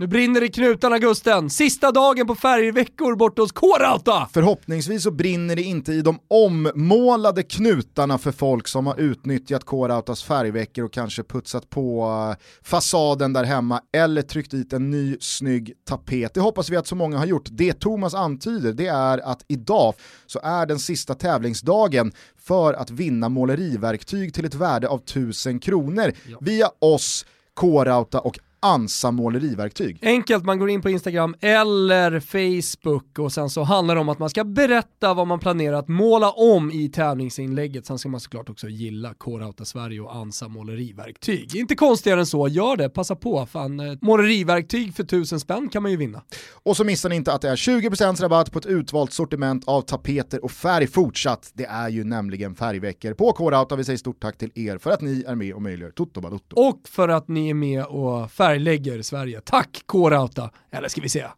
Nu brinner det i knutarna Gusten. Sista dagen på färgveckor borta hos K-Rauta. Förhoppningsvis så brinner det inte i de ommålade knutarna för folk som har utnyttjat K-Rautas färgveckor och kanske putsat på eh, fasaden där hemma eller tryckt dit en ny snygg tapet. Det hoppas vi att så många har gjort. Det Thomas antyder det är att idag så är den sista tävlingsdagen för att vinna måleriverktyg till ett värde av 1000 kronor ja. via oss K-Rauta och Ansa måleriverktyg. Enkelt, man går in på Instagram eller Facebook och sen så handlar det om att man ska berätta vad man planerar att måla om i tävlingsinlägget. Sen ska man såklart också gilla K-Rauta Sverige och Ansa måleriverktyg. Inte konstigare än så, gör det, passa på. Fan, eh, måleriverktyg för tusen spänn kan man ju vinna. Och så missar ni inte att det är 20% rabatt på ett utvalt sortiment av tapeter och färg fortsatt. Det är ju nämligen färgveckor på K-Rauta. Vi säger stort tack till er för att ni är med och möjliggör Toto Balotto. Och för att ni är med och färg färglägger Sverige. Tack K-Rauta, eller ska vi säga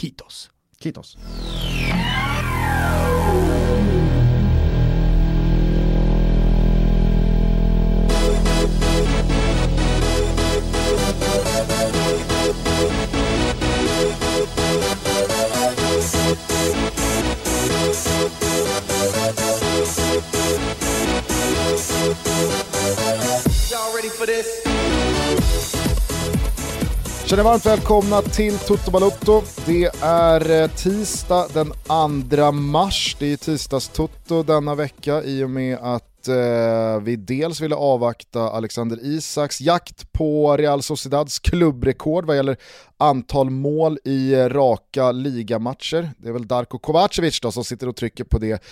Kitos. Kitos. Y'all ready for this? Känner varmt välkomna till Toto Balotto. Det är eh, tisdag den 2 mars. Det är tisdags-Toto denna vecka i och med att eh, vi dels ville avvakta Alexander Isaks jakt på Real Sociedads klubbrekord vad gäller antal mål i raka ligamatcher. Det är väl Darko Kovacevic då som sitter och trycker på det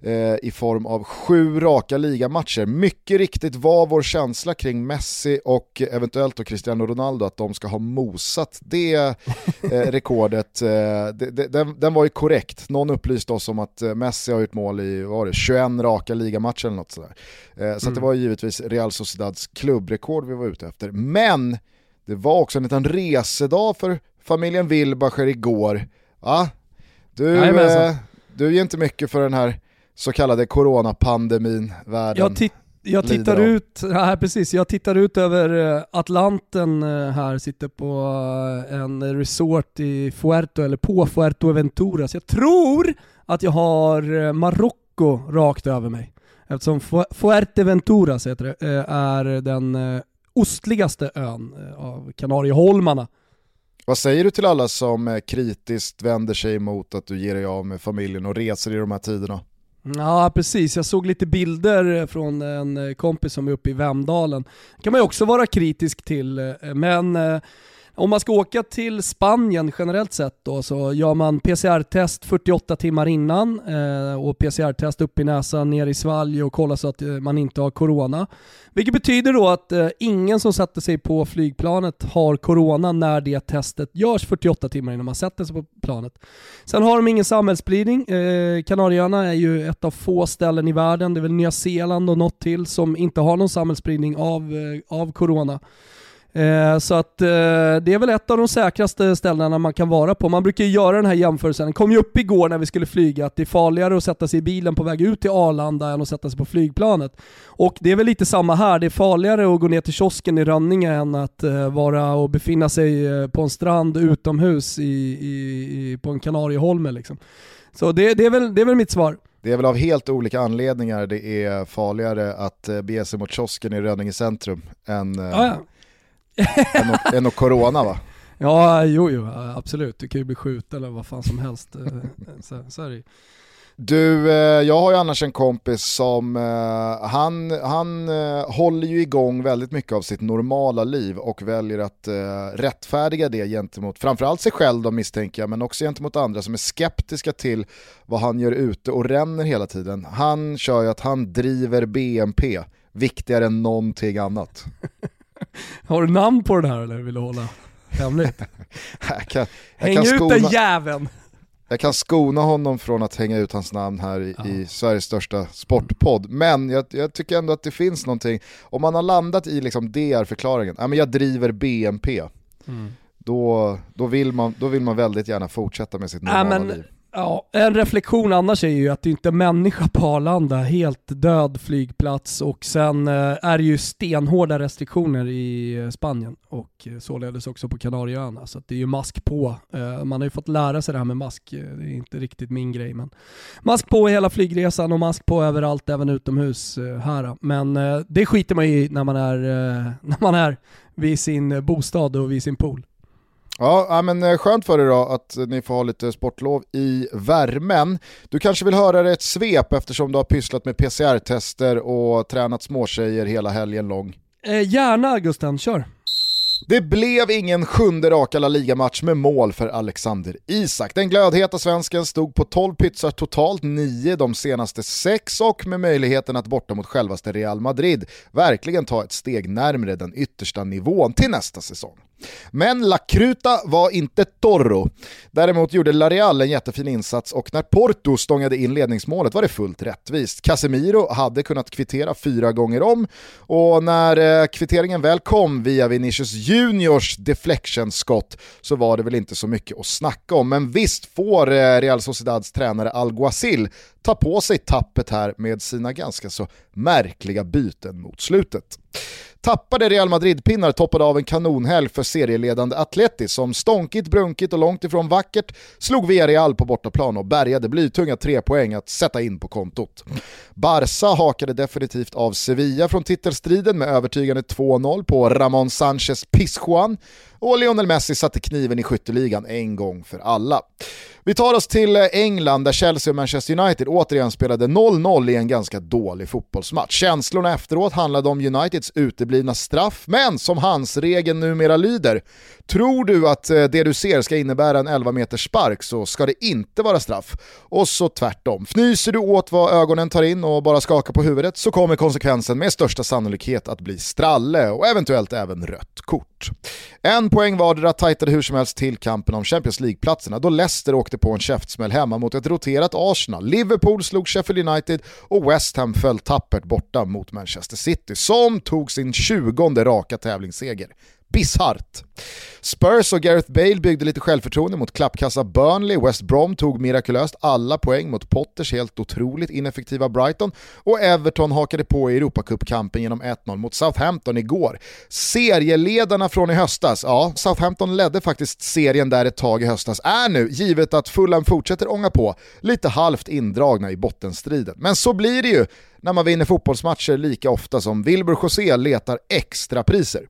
eh, i form av sju raka ligamatcher. Mycket riktigt var vår känsla kring Messi och eventuellt då Cristiano Ronaldo att de ska ha mosat det eh, rekordet. Eh, det, det, den, den, var ju korrekt. Någon upplyste oss om att eh, Messi har gjort mål i var det, 21 raka ligamatcher eller något sådär. Eh, så mm. det var givetvis Real Sociedads klubbrekord vi var ute efter. Men det var också en liten resedag för familjen Wilbacher igår. Ja, du, eh, du ger inte mycket för den här så kallade coronapandemin världen jag, titt jag tittar ut, ja, precis, jag tittar ut över eh, Atlanten eh, här, sitter på eh, en resort i Fuerto, eller på Fuerteventura. Så jag tror att jag har Marocko rakt över mig. Eftersom Fuerteventura så heter det, är den ostligaste ön eh, av Kanarieholmarna. Vad säger du till alla som eh, kritiskt vänder sig emot att du ger dig av med familjen och reser i de här tiderna? Ja precis, jag såg lite bilder från en eh, kompis som är uppe i Vemdalen. Det kan man ju också vara kritisk till, men om man ska åka till Spanien generellt sett då så gör man PCR-test 48 timmar innan eh, och PCR-test upp i näsan, ner i svalg och kolla så att eh, man inte har corona. Vilket betyder då att eh, ingen som sätter sig på flygplanet har corona när det testet görs 48 timmar innan man sätter sig på planet. Sen har de ingen samhällsspridning. Eh, Kanarieöarna är ju ett av få ställen i världen, det är väl Nya Zeeland och något till, som inte har någon samhällsspridning av, eh, av corona. Eh, så att eh, det är väl ett av de säkraste ställena man kan vara på. Man brukar ju göra den här jämförelsen, det kom ju upp igår när vi skulle flyga, att det är farligare att sätta sig i bilen på väg ut till Arlanda än att sätta sig på flygplanet. Och det är väl lite samma här, det är farligare att gå ner till kiosken i Rönninge än att eh, vara och befinna sig på en strand utomhus i, i, i på en Kanarieholme liksom. Så det, det, är väl, det är väl mitt svar. Det är väl av helt olika anledningar det är farligare att bege sig mot kiosken i Rönninge centrum än, ah, ja än, och, än och corona va? Ja, jo, jo, absolut. Du kan ju bli skjuten eller vad fan som helst. Eh, så, så är det du, eh, jag har ju annars en kompis som, eh, han, han håller ju igång väldigt mycket av sitt normala liv och väljer att rättfärdiga det gentemot framförallt sig själv då misstänker jag, men också gentemot andra som är skeptiska till vad han gör ute och ränner hela tiden. Han kör ju att han driver BNP, viktigare än någonting annat. Har du namn på den här eller vill du hålla hemligt? jag kan, jag Häng ut skona, den jäveln! Jag kan skona honom från att hänga ut hans namn här i, ja. i Sveriges största sportpodd, men jag, jag, tycker ändå att det finns någonting, om man har landat i liksom det är förklaringen, ja, men jag driver BNP, mm. då, då, vill man, då vill man väldigt gärna fortsätta med sitt normala ja, men, liv Ja, en reflektion annars är ju att det inte är människa på Arlanda, helt död flygplats och sen eh, är det ju stenhårda restriktioner i eh, Spanien och eh, således också på Kanarieöarna. Så det är ju mask på. Man har ju fått lära sig det här med mask, det är inte riktigt min grej men mask på hela flygresan och mask på överallt, även utomhus här. Men det skiter man ju i när man är, när man är vid sin bostad och vid sin pool. Ja, men eh, skönt för er då att ni får ha lite sportlov i värmen. Du kanske vill höra ett svep eftersom du har pysslat med PCR-tester och tränat småtjejer hela helgen lång. Eh, gärna Gusten, kör. Det blev ingen sjunde raka La Liga-match med mål för Alexander Isak. Den glödheta svensken stod på 12 pytsar totalt, 9 de senaste 6 och med möjligheten att borta mot självaste Real Madrid verkligen ta ett steg närmre den yttersta nivån till nästa säsong. Men La Cruta var inte Torro. Däremot gjorde La Real en jättefin insats och när Porto stångade in ledningsmålet var det fullt rättvist. Casemiro hade kunnat kvittera fyra gånger om och när eh, kvitteringen väl kom via Vinicius Juniors deflection-skott så var det väl inte så mycket att snacka om. Men visst får eh, Real Sociedads tränare Alguacil ta på sig tappet här med sina ganska så märkliga byten mot slutet tappade Real Madrid-pinnar toppade av en kanonhelg för serieledande Atleti som stånkigt, brunkigt och långt ifrån vackert slog Villarreal på bortaplan och bärgade blytunga tre poäng att sätta in på kontot. Barca hakade definitivt av Sevilla från titelstriden med övertygande 2-0 på Ramon Sanchez Pizjuan och Lionel Messi satte kniven i skytteligan en gång för alla. Vi tar oss till eh, England där Chelsea och Manchester United återigen spelade 0-0 i en ganska dålig fotbollsmatch. Känslorna efteråt handlade om Uniteds uteblivna straff, men som hans regeln numera lyder, tror du att eh, det du ser ska innebära en 11 meters spark så ska det inte vara straff. Och så tvärtom. Fnyser du åt vad ögonen tar in och bara skakar på huvudet så kommer konsekvensen med största sannolikhet att bli stralle och eventuellt även rött kort. En poäng vardera tajtade hur som helst till kampen om Champions League-platserna då Leicester åkte på en käftsmäll hemma mot ett roterat Arsenal. Liverpool slog Sheffield United och West Ham föll tappert borta mot Manchester City som tog sin 20 raka tävlingsseger bisarrt. Spurs och Gareth Bale byggde lite självförtroende mot klappkassa Burnley, West Brom tog mirakulöst alla poäng mot Potters helt otroligt ineffektiva Brighton och Everton hakade på i Europacupkampen genom 1-0 mot Southampton igår. Serieledarna från i höstas, ja, Southampton ledde faktiskt serien där ett tag i höstas, är nu, givet att Fulham fortsätter ånga på, lite halvt indragna i bottenstriden. Men så blir det ju när man vinner fotbollsmatcher lika ofta som Wilbur José letar extra priser.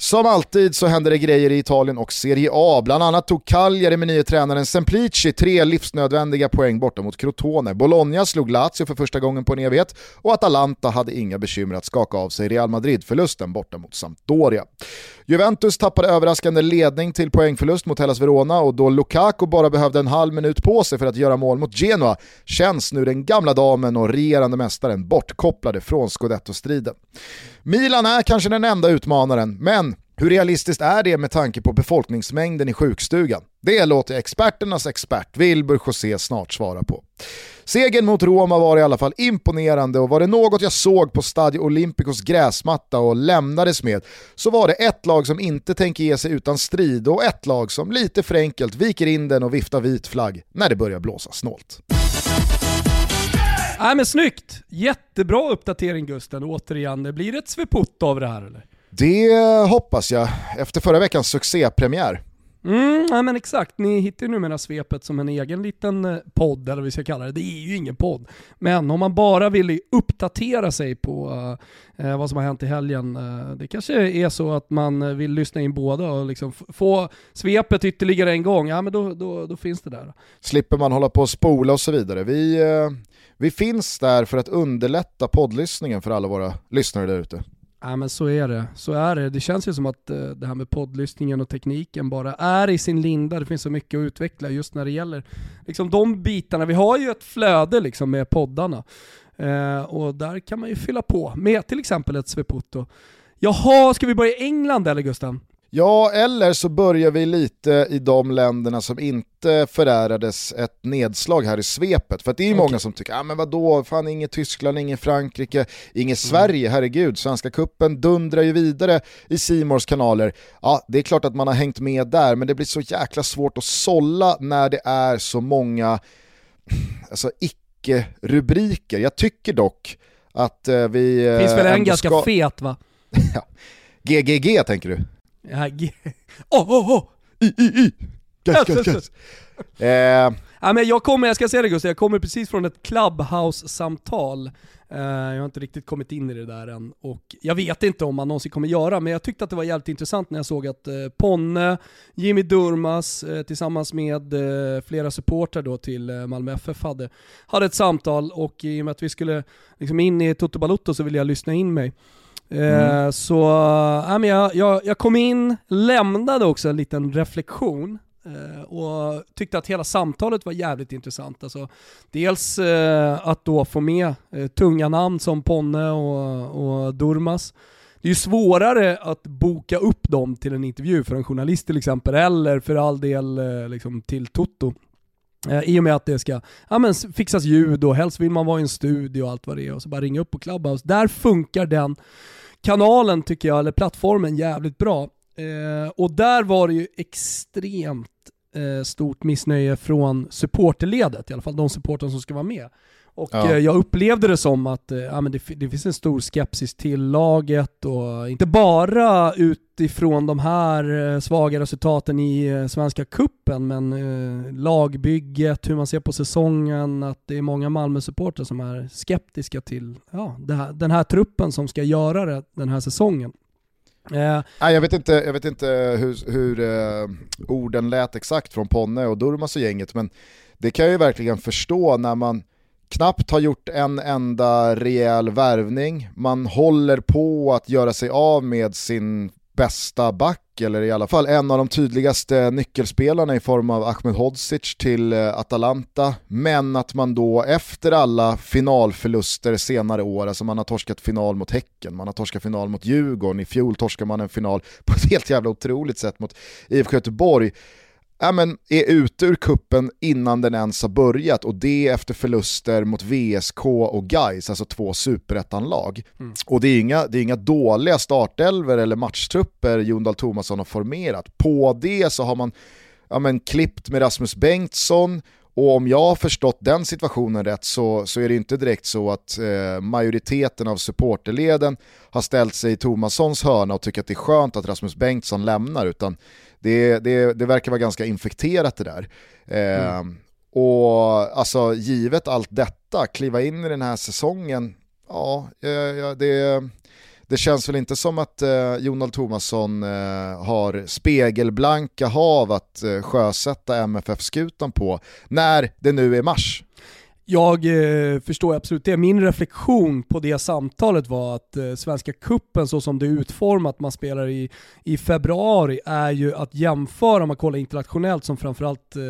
Som alltid så händer det grejer i Italien och Serie A. Bland annat tog Cagliari med nye tränaren Semplici tre livsnödvändiga poäng borta mot Crotone. Bologna slog Lazio för första gången på en evighet och Atalanta hade inga bekymmer att skaka av sig Real Madrid-förlusten borta mot Sampdoria. Juventus tappade överraskande ledning till poängförlust mot Hellas Verona och då Lukaku bara behövde en halv minut på sig för att göra mål mot Genoa känns nu den gamla damen och regerande mästaren bortkopplade från scudetto-striden. Milan är kanske den enda utmanaren, men hur realistiskt är det med tanke på befolkningsmängden i sjukstugan? Det låter experternas expert Wilbur José snart svara på. Segern mot Roma var i alla fall imponerande och var det något jag såg på Stadio Olympicos gräsmatta och lämnades med så var det ett lag som inte tänker ge sig utan strid och ett lag som lite för enkelt viker in den och viftar vit flagg när det börjar blåsa snålt. Nej men snyggt! Jättebra uppdatering Gusten, återigen. Blir det ett svepott av det här eller? Det hoppas jag, efter förra veckans succépremiär. Mm, ja, men exakt, ni hittar ju numera svepet som en egen liten eh, podd, eller vad vi ska kalla det. Det är ju ingen podd. Men om man bara vill uppdatera sig på eh, vad som har hänt i helgen, eh, det kanske är så att man vill lyssna in båda och liksom få svepet ytterligare en gång, ja men då, då, då finns det där. Slipper man hålla på och spola och så vidare. Vi, eh, vi finns där för att underlätta poddlyssningen för alla våra lyssnare där ute. Ja men så är det. Så är det. Det känns ju som att eh, det här med poddlyssningen och tekniken bara är i sin linda. Det finns så mycket att utveckla just när det gäller liksom, de bitarna. Vi har ju ett flöde liksom, med poddarna. Eh, och där kan man ju fylla på med till exempel ett Sveputo. Jaha, ska vi börja i England eller Gusten? Ja, eller så börjar vi lite i de länderna som inte förärades ett nedslag här i svepet. För det är ju okay. många som tycker, ja ah, men vadå, fan inget Tyskland, inget Frankrike, inget mm. Sverige, herregud, Svenska kuppen dundrar ju vidare i Simors kanaler. Ja, det är klart att man har hängt med där, men det blir så jäkla svårt att sålla när det är så många alltså, icke-rubriker. Jag tycker dock att eh, vi... Det finns väl en ganska ska... fet va? GGG tänker du? Ja, G... Oh, oh, oh! I, I, I! Gas, gas, gas! eh. ja, men jag kommer, jag ska säga det Gustav, jag kommer precis från ett Clubhouse-samtal. Eh, jag har inte riktigt kommit in i det där än. Och jag vet inte om man någonsin kommer göra, men jag tyckte att det var jävligt intressant när jag såg att eh, Ponne, Jimmy Durmas eh, tillsammans med eh, flera supportrar då till eh, Malmö FF hade, hade ett samtal och i och med att vi skulle liksom in i Toto Balotto så ville jag lyssna in mig. Mm. Eh, så äh, men jag, jag, jag kom in, lämnade också en liten reflektion eh, och tyckte att hela samtalet var jävligt intressant. Alltså, dels eh, att då få med eh, tunga namn som Ponne och, och Durmas. Det är ju svårare att boka upp dem till en intervju för en journalist till exempel, eller för all del eh, liksom, till Toto. Eh, I och med att det ska ja, men fixas ljud och helst vill man vara i en studio och allt vad det är och så bara ringa upp på Clubhouse. Där funkar den kanalen tycker jag, eller plattformen, jävligt bra. Eh, och där var det ju extremt eh, stort missnöje från supporterledet, i alla fall de supportrar som ska vara med. Och ja. eh, jag upplevde det som att eh, ja, men det, det, finns en stor skepsis till laget och inte bara utifrån de här eh, svaga resultaten i Svenska Kuppen men eh, lagbygget, hur man ser på säsongen, att det är många Malmö-supportrar som är skeptiska till ja, här, den här truppen som ska göra det den här säsongen. Eh. Nej, jag vet inte, jag vet inte hur, hur eh, orden lät exakt från Ponne och Durmas och gänget men det kan jag ju verkligen förstå när man knappt har gjort en enda rejäl värvning. Man håller på att göra sig av med sin bästa back, eller i alla fall en av de tydligaste nyckelspelarna i form av Ahmed Hodzic till eh, Atalanta. Men att man då efter alla finalförluster senare år, alltså man har torskat final mot Häcken, man har torskat final mot Djurgården, i fjol torskar man en final på ett helt jävla otroligt sätt mot IFK Göteborg ja, men är ute ur kuppen innan den ens har börjat och det efter förluster mot VSK och Gais, alltså två superettanlag. Mm. Och det är, inga, det är inga dåliga startelver eller matchtrupper Jon Dahl Tomasson har formerat. På det så har man ja, men, klippt med Rasmus Bengtsson och om jag har förstått den situationen rätt så, så är det inte direkt så att eh, majoriteten av supporterleden har ställt sig i Tomassons hörna och tycker att det är skönt att Rasmus Bengtsson lämnar utan det, det, det verkar vara ganska infekterat det där. Eh, mm. Och alltså givet allt detta, kliva in i den här säsongen, ja, ja det, det känns väl inte som att eh, Jonald Tomasson eh, har spegelblanka hav att eh, sjösätta MFF-skutan på när det nu är mars. Jag eh, förstår absolut det. Min reflektion på det samtalet var att eh, Svenska Kuppen så som det är utformat, man spelar i, i februari, är ju att jämföra, om man kollar internationellt som framförallt eh,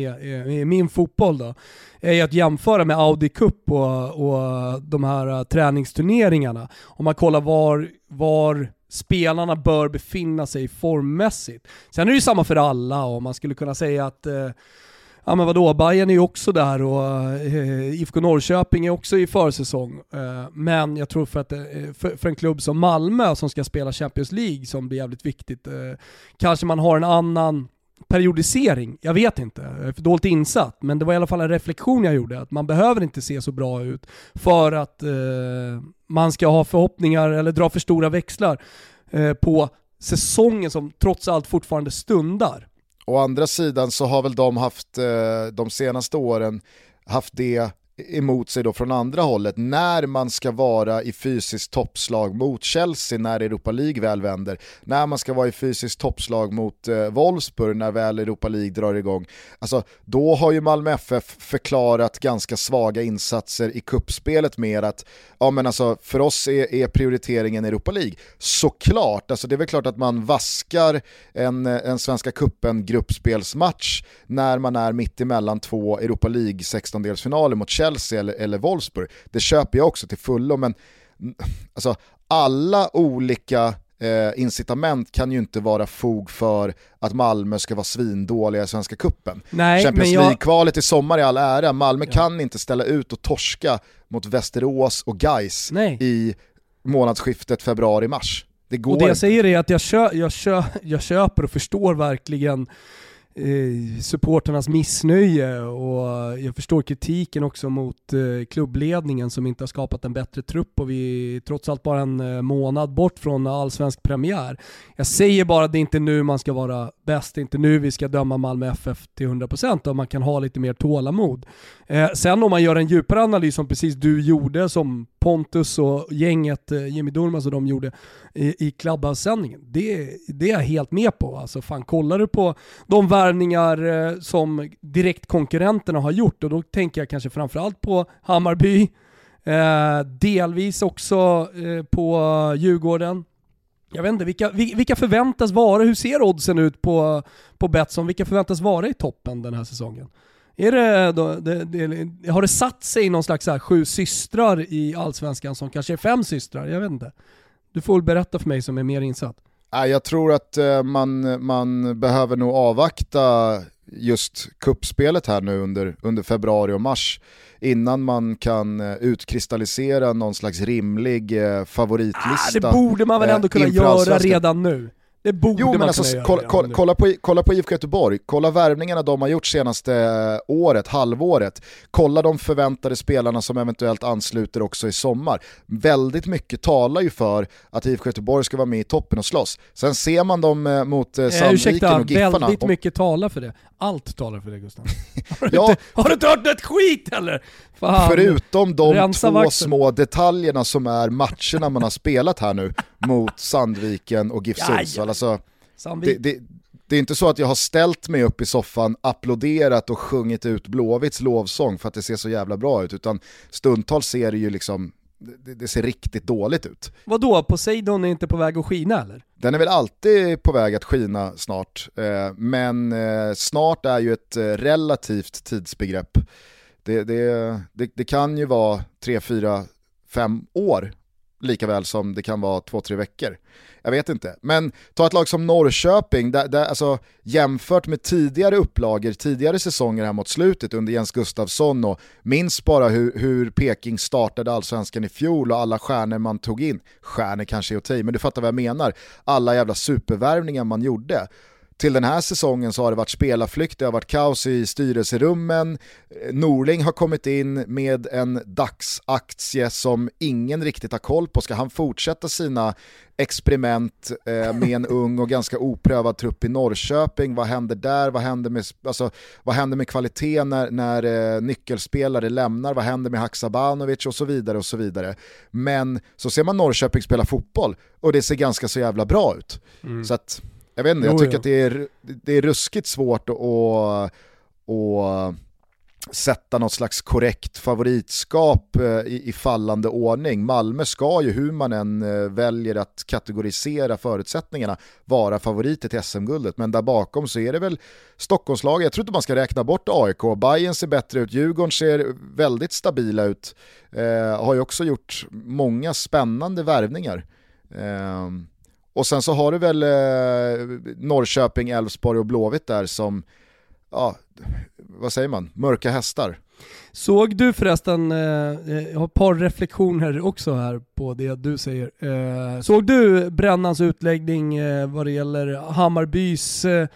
är, är, är, min fotboll då, är ju att jämföra med Audi Cup och, och de här uh, träningsturneringarna. Om man kollar var, var spelarna bör befinna sig formmässigt. Sen är det ju samma för alla och man skulle kunna säga att eh, ja men vadå, Bayern är ju också där och eh, IFK Norrköping är också i försäsong. Eh, men jag tror för, att, eh, för, för, en klubb som Malmö som ska spela Champions League som blir jävligt viktigt, eh, kanske man har en annan periodisering, jag vet inte, jag är för dåligt insatt, men det var i alla fall en reflektion jag gjorde, att man behöver inte se så bra ut för att eh, man ska ha förhoppningar eller dra för stora växlar eh, på säsongen som trots allt fortfarande stundar. Å andra sidan så har väl de haft eh, de senaste åren haft det emot sig då från andra hållet när man ska vara i fysiskt toppslag mot Chelsea när Europa League väl vänder, när man ska vara i fysiskt toppslag mot eh, Wolfsburg när väl Europa League drar igång. Alltså, då har ju Malmö FF förklarat ganska svaga insatser i kuppspelet med att ja, men alltså, för oss är, är prioriteringen Europa League. Såklart, alltså, det är väl klart att man vaskar en, en Svenska Cupen-gruppspelsmatch när man är mitt emellan två Europa League 16-delsfinaler mot Chelsea Chelsea eller, eller Wolfsburg. Det köper jag också till fullo, men alltså, alla olika eh, incitament kan ju inte vara fog för att Malmö ska vara svindåliga i Svenska Cupen. Nej, Champions jag- League-kvalet i sommar i all ära, Malmö kan inte ställa ut och torska mot Västerås och Gais Nej. i månadsskiftet februari-mars. Det går Och det jag inte. säger är att jag, kö, jag, kö, jag köper och förstår verkligen eh, supporternas missnöje och jag förstår kritiken också mot eh, klubbledningen som inte har skapat en bättre trupp och vi är trots allt bara en eh, månad bort från allsvensk premiär. Jag säger bara att det är inte nu man ska vara bäst, det är inte nu vi ska döma Malmö FF till 100% och man kan ha lite mer tålamod. Eh, sen om man gör en djupare analys som precis du gjorde, som Pontus och gänget, eh, Jimmy Durmaz och de gjorde i, i Det, det är jag helt med på. Alltså fan, kollar du på de värvningar eh, som direktkonkurrenterna har gjort och då tänker jag kanske framförallt på Hammarby, eh, delvis också eh, på Djurgården. Jag vet inte, vilka, vilka förväntas vara, hur ser oddsen ut på, på Betsson? Vilka förväntas vara i toppen den här säsongen? Är det, då, det, det, har det satt sig någon slags här, sju systrar i Allsvenskan som kanske är fem systrar? Jag vet inte. Du får väl berätta för mig som är mer insatt. Jag tror att eh, man, man behöver nog avvakta just kuppspelet här nu under, under februari och mars innan man kan eh, utkristallisera någon slags rimlig eh, Ah, favoritlista. det borde man väl ändå kunna göra redan nu? Det borde Jo man men kunna alltså, göra kolla, kolla, kolla, på, kolla på IFK Göteborg, kolla värvningarna de har gjort senaste eh, året, halvåret. Kolla de förväntade spelarna som eventuellt ansluter också i sommar. Väldigt mycket talar ju för att IFK Göteborg ska vara med i toppen och slåss. Sen ser man dem eh, mot eh, Eh, Sandviken ursäkta, och Giffarna. väldigt Och- mycket talar för det. Allt talar för det Gustav. Har du, Ja. inte, har du inte hört ett skit eller? Fan. Förutom de Rensa två vakten. små detaljerna som är matcherna man har spelat här nu mot Sandviken och GIF Sundsvall. Alltså, det, det, det är inte så att jag har ställt mig upp i soffan, applåderat och sjungit ut Blåvitts lovsång för att det ser så jävla bra ut, utan stundtals ser det ju liksom, det, det ser riktigt dåligt ut. Vadå, Poseidon är inte på väg att skina eller? Den är väl alltid på väg att skina snart, eh, men eh, snart är ju ett eh, relativt tidsbegrepp. Det, det, det, det kan ju vara tre, fyra, fem år lika väl som det kan vara två, tre veckor. Jag vet inte, men ta ett lag som Norrköping, där, där, alltså, jämfört med tidigare upplagor, tidigare säsonger här mot slutet under Jens Gustafsson och minns bara hur, hur Peking startade allsvenskan i fjol och alla stjärnor man tog in, stjärnor kanske är att ta i, men du fattar vad jag menar, alla jävla supervärvningar man gjorde. Till den här säsongen så har det varit spelarflykt, det har varit kaos i styrelserummen, Norling har kommit in med en dagsaktie som ingen riktigt har koll på. Ska han fortsätta sina experiment eh, med en ung och ganska oprövad trupp i Norrköping? Vad händer där? Vad händer med, alltså, vad händer med kvaliteten när, när eh, nyckelspelare lämnar? Vad händer med Haksabanovic och så vidare och så vidare. Men så ser man Norrköping spela fotboll och det ser ganska så jävla bra ut. Så att, jag vet inte, jag Jo, tycker jo. att det är, det är ruskigt svårt att, att, att sätta något slags korrekt favoritskap eh, i, i fallande ordning. Malmö ska ju, hur man än eh, väljer att kategorisera förutsättningarna, vara favoriter till SM-guldet. Men där bakom så är det väl Stockholmslaget, jag tror inte man ska räkna bort AIK. Bayern ser bättre ut, Djurgården ser väldigt stabila ut. Eh, har ju också gjort många spännande värvningar. Eh, och sen så har du väl eh, Norrköping, Elfsborg och Blåvitt där som, ja, vad säger man, mörka hästar. Såg du förresten, eh, eh, jag har ett par reflektioner också här på det du säger. Eh, såg du Brännans utläggning eh, vad det gäller Hammarbys, eh,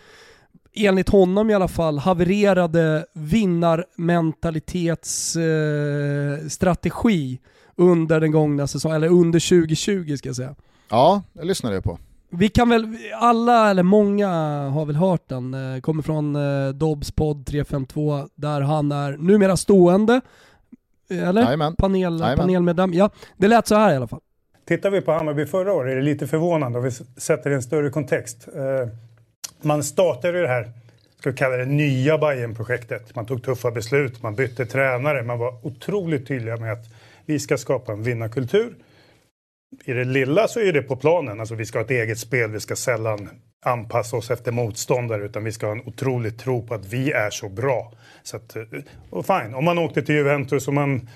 enligt honom i alla fall, havererade vinnarmentalitetsstrategi eh, under den gångna säsongen, eller under 2020 ska jag säga. Ja, det lyssnade jag på. Vi kan väl, alla eller många har väl hört den, eh, kommer från eh, Dobbs podd 352 där han är numera stående, eller? Jajamän. Panel, Jajamän. panelmedlem. Ja, det lät så här i alla fall. Tittar vi på Hammarby förra året är det lite förvånande om vi sätter det i en större kontext. Eh, Man startade det här, ska vi kalla det nya Bayern-projektet. Man tog tuffa beslut, man bytte tränare, man var otroligt tydliga med att vi ska skapa en vinnarkultur. I det lilla så är det på planen, alltså vi ska ha ett eget spel, vi ska sällan anpassa oss efter motståndare utan vi ska ha en otrolig tro på att vi är så bra. Så att, eh, och fine, om man åkte till Juventus och man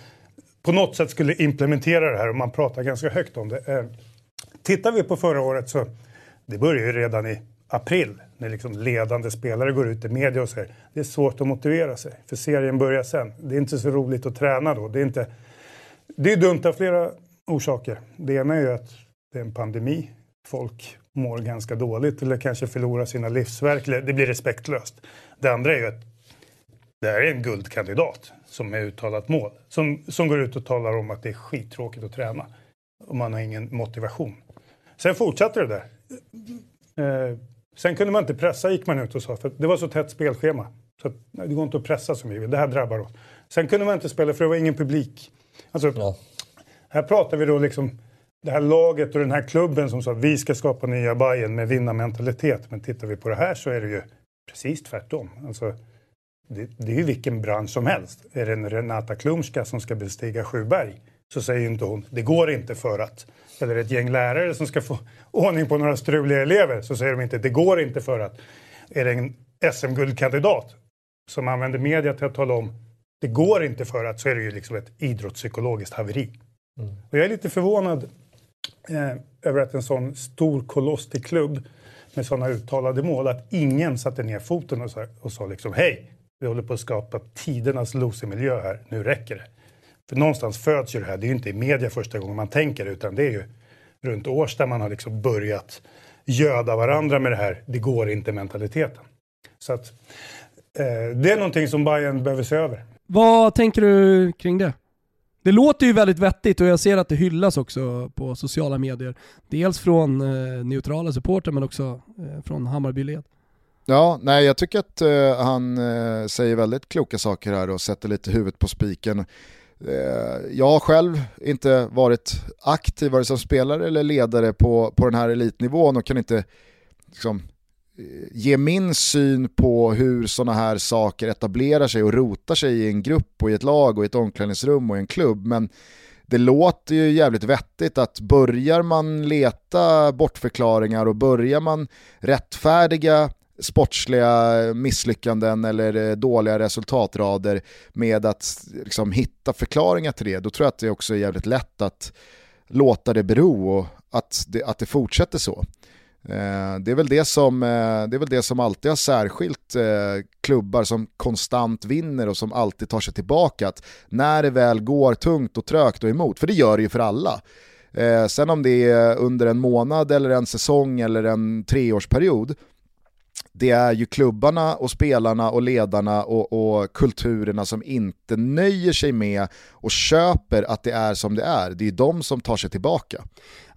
på något sätt skulle implementera det här och man pratar ganska högt om det. Eh, tittar vi på förra året så det börjar ju redan i april när liksom ledande spelare går ut i media och säger det är svårt att motivera sig för serien börjar sen. Det är inte så roligt att träna då. Det är, inte, det är dumt av flera orsaker. Det ena är ju att det är en pandemi. Folk mår ganska dåligt eller kanske förlorar sina livsverk. Det blir respektlöst. Det andra är ju att det här är en guldkandidat som är uttalat mål. Som, som går ut och talar om att det är skittråkigt att träna. Och man har ingen motivation. Sen fortsatte det där. Eh, sen kunde man inte pressa gick man ut och sa. För det var så tätt spelschema. Så det går inte att pressa som vi vill. Det här drabbar oss. Sen kunde man inte spela för det var ingen publik. Alltså, ja. Här pratar vi då liksom det här laget och den här klubben som sa vi ska skapa nya Bayern med vinnarmentalitet. Men tittar vi på det här så är det ju precis tvärtom. Alltså, det, det är ju vilken bransch som helst. Är det en Renata Klumska som ska bestiga Sjuberg så säger inte hon det går inte för att. Eller ett gäng lärare som ska få ordning på några struliga elever så säger de inte det går inte för att. Är det en SM-guldkandidat som använder media till att tala om det går inte för att så är det ju liksom ett idrottspsykologiskt haveri. Mm. Och jag är lite förvånad eh, över att en sån stor koloss till klubb med sådana uttalade mål att ingen satte ner foten och sa, och sa liksom hej, vi håller på att skapa tidernas losermiljö här, nu räcker det. För någonstans föds ju det här, det är ju inte i media första gången man tänker utan det är ju runt Årsta man har liksom börjat göda varandra med det här, det går inte mentaliteten. Så att eh, det är någonting som Bayern behöver se över. Vad tänker du kring det? Det låter ju väldigt vettigt och jag ser att det hyllas också på sociala medier. Dels från eh, neutrala supporter men också eh, från Hammarbyled. Ja, nej jag tycker att eh, han eh, säger väldigt kloka saker här och sätter lite huvudet på spiken. Eh, jag har själv inte varit aktiv vare sig som spelare eller ledare på, på den här elitnivån och kan inte liksom, Eh, ge min syn på hur sådana här saker etablerar sig och rotar sig i en grupp och i ett lag och i ett omklädningsrum och i en klubb. Men det låter ju jävligt vettigt att börjar man leta bortförklaringar och börjar man rättfärdiga sportsliga misslyckanden eller eh, dåliga resultatrader med att liksom, hitta förklaringar till det, då tror jag att det också är jävligt lätt att låta det bero och att det, att det fortsätter så. Eh, det är, väl det, som, eh, det är väl det som alltid har särskilt eh, klubbar som konstant vinner och som alltid tar sig tillbaka. Att när det väl går tungt och trögt och emot, för det gör det ju för alla. Eh, sen om det är under en månad eller en säsong eller en treårsperiod, det är ju klubbarna och spelarna och ledarna och, och, kulturerna som inte nöjer sig med och köper att det är som det är. Det är ju de som tar sig tillbaka.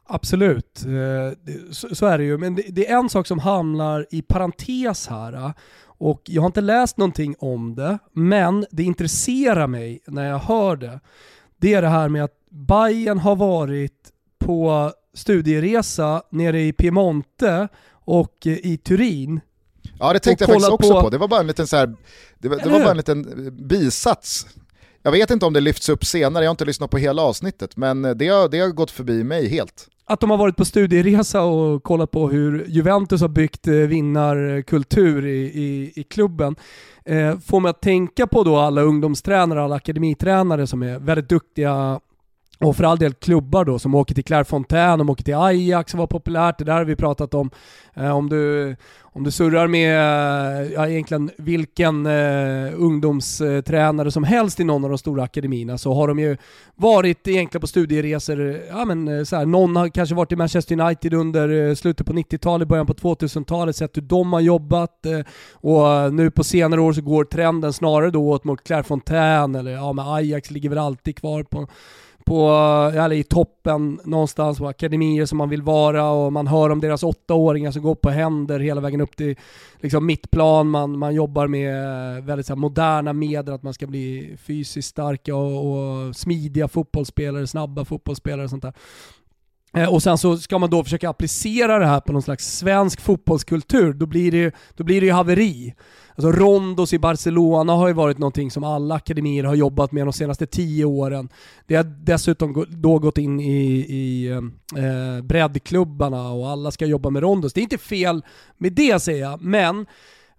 Absolut, eh, så är det ju. Men det är en sak som hamnar i parentes här. Och jag har inte läst någonting om det, men det intresserar mig när jag hör det. Det är det här med att Bayern har varit på studieresa nere i Piemonte och i Turin Ja det tänkte jag faktiskt också på. på. Det var bara en liten, så här, det var, det var bara en liten bisats. Jag vet inte om det lyfts upp senare, jag har inte lyssnat på hela avsnittet, men det har, det har gått förbi mig helt. Att de har varit på studieresa och kollat på hur Juventus har byggt eh, vinnarkultur i, i, i klubben. Eh, får mig att tänka på då alla ungdomstränare, alla akademitränare som är väldigt duktiga och för all del klubbar då som åker till Clairefontaine, de åker till Ajax som var populärt, det där har vi pratat om. Eh, om, du, om du surrar med eh, ja, egentligen vilken eh, ungdomstränare som helst i någon av de stora akademierna så har de ju varit egentligen på studieresor, ja men eh, så här, någon har kanske varit i Manchester United under eh, slutet på 90-talet, början på 2000-talet, sett hur de har jobbat eh, och eh, nu på senare år så går trenden snarare då åt mot Clairefontaine eller ja men Ajax ligger väl alltid kvar på på, eller i toppen någonstans på akademier som man vill vara och man hör om deras åttaåringar som går på händer hela vägen upp till liksom mittplan. Man, man jobbar med eh, väldigt så moderna medel, att man ska bli fysiskt starka och, och smidiga fotbollsspelare, snabba fotbollsspelare och sånt där. Eh, och sen så ska man då försöka applicera det här på någon slags svensk fotbollskultur, då blir det, då blir det ju haveri. Alltså rondos i Barcelona har ju varit någonting som alla akademier har jobbat med de senaste tio åren. Det har dessutom då gått in i, i eh, breddklubbarna och alla ska jobba med rondos. Det är inte fel med det säger jag, men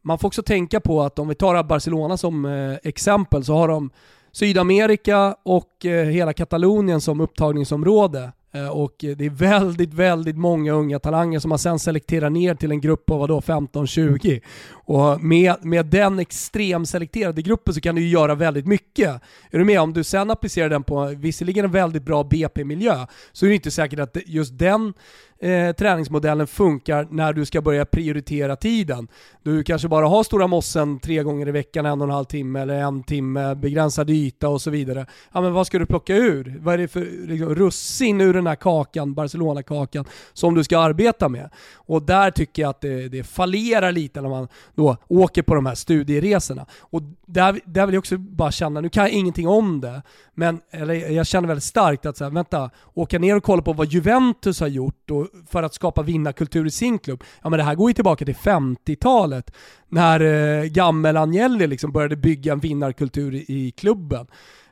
man får också tänka på att om vi tar Barcelona som eh, exempel så har de Sydamerika och eh, hela Katalonien som upptagningsområde Eh, och det är väldigt, väldigt många unga talanger som man sen selekterar ner till en grupp av 15-20. Och med, med den extremselekterade gruppen så kan du ju göra väldigt mycket. Är du med? Om du sen applicerar den på visserligen en väldigt bra BP-miljö så är det inte säkert att just den eh, träningsmodellen funkar när du ska börja prioritera tiden. Du kanske bara har stora mossen tre gånger i veckan, en och en halv timme eller en timme, begränsad yta och så vidare. Ja men vad ska du plocka ur? Vad är det för liksom, russin ur den här kakan, Barcelona-kakan, som du ska arbeta med? Och där tycker jag att det, det fallerar lite när man då åker på de här studieresorna. Och där, där vill jag också bara känna, nu kan jag ingenting om det, men eller, jag känner väldigt starkt att så här, vänta, åka ner och kolla på vad Juventus har gjort och för att skapa vinnarkultur i sin klubb. Ja men det här går ju tillbaka till 50-talet när eh, Gammel Agnelli liksom började bygga en vinnarkultur i, i klubben.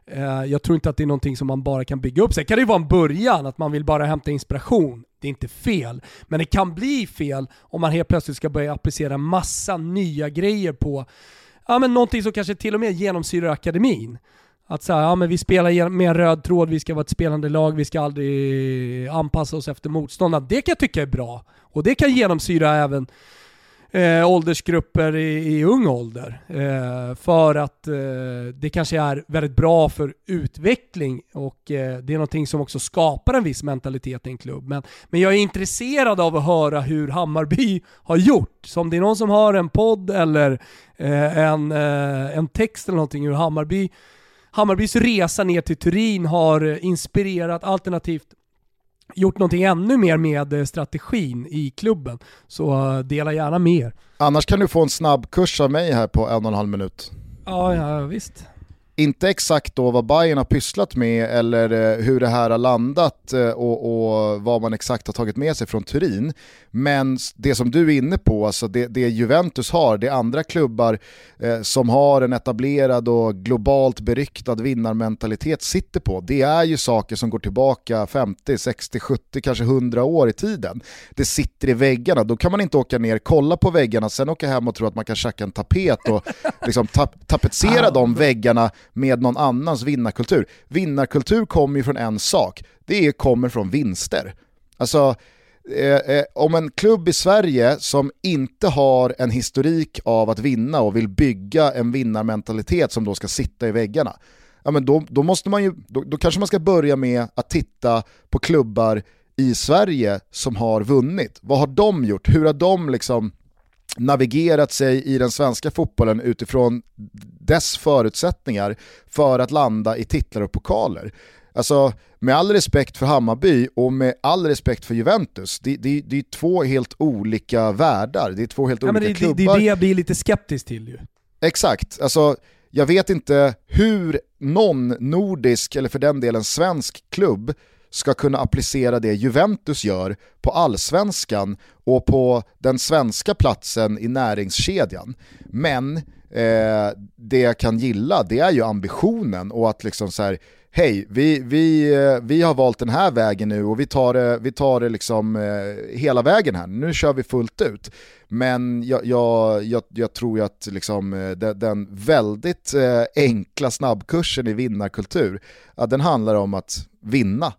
Eh, jag tror inte att det är någonting som man bara kan bygga upp. Sen kan det ju vara en början, att man vill bara hämta inspiration. Det är inte fel. Men det kan bli fel om man helt plötsligt ska börja applicera massa nya grejer på ja, men någonting som kanske till och med genomsyrar akademin. Att säga, ja men vi spelar med en röd tråd, vi ska vara ett spelande lag, vi ska aldrig anpassa oss efter motståndarna. Det kan jag tycka är bra. Och det kan genomsyra även eh, åldersgrupper i, i ung ålder. Eh, för att eh, det kanske är väldigt bra för utveckling och eh, det är någonting som också skapar en viss mentalitet i en klubb. Men, men jag är intresserad av att höra hur Hammarby har gjort. Så om det är någon som har en podd eller eh, en, eh, en text eller någonting hur Hammarby Hammarbys resa ner till Turin har inspirerat alternativt gjort någonting ännu mer med eh, strategin i klubben. Så eh, dela gärna mer. Annars kan du få en snabb kurs av mig här på en och en halv minut. Ja, ja visst inte exakt då vad Bayern har pysslat med eller eh, hur det här har landat eh, och, och, vad man exakt har tagit med sig från Turin. Men det som du är inne på, alltså det, det Juventus har, det är andra klubbar eh, som har en etablerad och globalt beryktad vinnarmentalitet sitter på. Det är ju saker som går tillbaka 50, 60, 70, kanske 100 år i tiden. Det sitter i väggarna, då kan man inte åka ner, kolla på väggarna, sen åka hem och tro att man kan tjacka en tapet och liksom tap tapetsera de väggarna med någon annans vinnarkultur. Vinnarkultur kommer ju från en sak, det kommer från vinster. Alltså, eh, eh, om en klubb i Sverige som inte har en historik av att vinna och vill bygga en vinnarmentalitet som då ska sitta i väggarna, ja, men då, då, måste man ju, då, då kanske man ska börja med att titta på klubbar i Sverige som har vunnit. Vad har de gjort? Hur har de liksom navigerat sig i den svenska fotbollen utifrån dess förutsättningar för att landa i titlar och pokaler. Alltså med all respekt för Hammarby och med all respekt för Juventus, det, det, det är två helt olika världar, det är två helt ja, olika det, klubbar. Det är det jag blir lite skeptisk till ju. Exakt, alltså jag vet inte hur någon nordisk eller för den delen svensk klubb ska kunna applicera det Juventus gör på allsvenskan och på den svenska platsen i näringskedjan. Men eh, det jag kan gilla det är ju ambitionen och att liksom så här, hej, vi, vi, eh, vi har valt den här vägen nu och vi tar det, vi tar det liksom eh, hela vägen här, nu kör vi fullt ut. Men jag, jag, jag, jag tror ju att liksom, eh, den, den väldigt eh, enkla snabbkursen i vinnarkultur, ja, den handlar om att vinna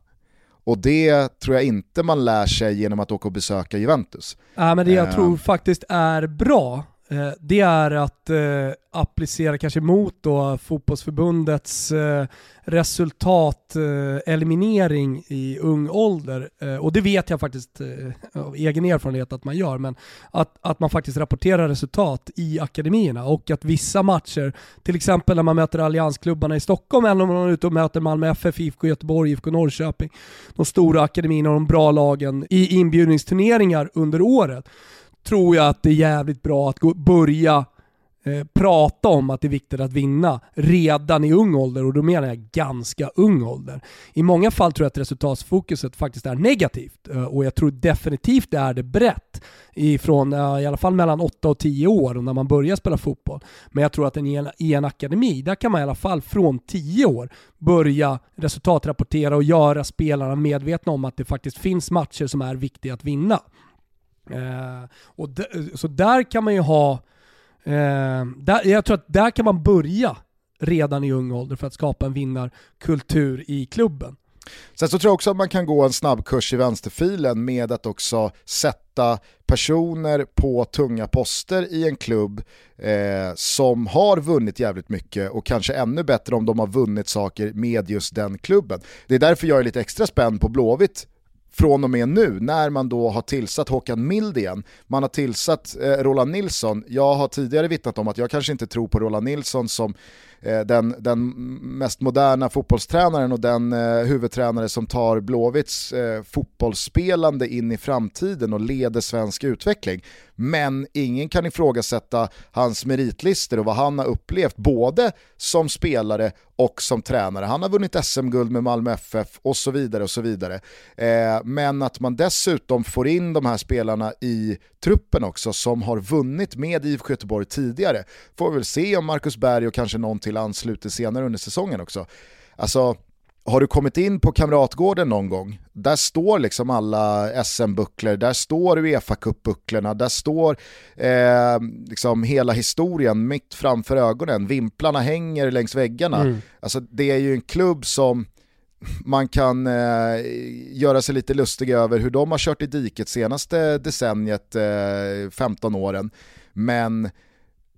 och det tror jag inte man lär sig genom att åka och besöka Juventus. Ja, men det jag uh. tror faktiskt är bra, eh, Eh, det är att eh, applicera kanske mot då fotbollsförbundets eh, resultateliminering eh, i ung ålder. Eh, och det vet jag faktiskt av egen erfarenhet att man gör, men att, att man faktiskt rapporterar resultat i akademierna och att vissa matcher, till exempel när man möter alliansklubbarna i Stockholm eller om man är ute och möter Malmö FF, IFK Göteborg, IFK Norrköping, de stora akademierna och de bra lagen i inbjudningsturneringar under året, tror jag att det är jävligt bra att gå, börja eh, prata om att det är viktigt att vinna redan i ung ålder och då menar jag ganska ung ålder. I många fall tror jag att resultatfokuset faktiskt är negativt eh, och jag tror definitivt det är det brett ifrån eh, i alla fall mellan 8 och 10 år när man börjar spela fotboll. Men jag tror att i en, i en akademi, där kan man i alla fall från 10 år börja resultatrapportera och göra spelarna medvetna om att det faktiskt finns matcher som är viktiga att vinna. Eh, och eh, så där kan man ju ha, eh, där, jag tror att där kan man börja redan i ung ålder för att skapa en vinnarkultur i klubben. Sen så tror jag också att man kan gå en snabbkurs i vänsterfilen med att också sätta personer på tunga poster i en klubb eh, som har vunnit jävligt mycket och kanske ännu bättre om de har vunnit saker med just den klubben. Det är därför jag är lite extra spänd på Blåvitt från och med nu när man då har tillsatt Håkan Mild igen. Man har tillsatt eh, Roland Nilsson. Jag har tidigare vittnat om att jag kanske inte tror på Roland Nilsson som Eh, den, den mest moderna fotbollstränaren och den eh, huvudtränare som tar Blåvitts eh, fotbollsspelande in i framtiden och leder svensk utveckling. Men ingen kan ifrågasätta hans meritlister och vad han har upplevt både som spelare och som tränare. Han har vunnit SM-guld med Malmö FF och så vidare och så vidare. Eh, men att man dessutom får in de här spelarna i truppen också som har vunnit med IFK Göteborg tidigare. Får vi väl se om Marcus Berg och kanske någon till ansluter senare under säsongen också. Alltså, har du kommit in på Kamratgården någon gång? Där står liksom alla SM-bucklor, där står uefa bucklorna där står eh, liksom hela historien mitt framför ögonen. Vimplarna hänger längs väggarna. Mm. Alltså, det är ju en klubb som man kan eh, göra sig lite lustig över hur de har kört i diket senaste decenniet, eh, 15 åren. Men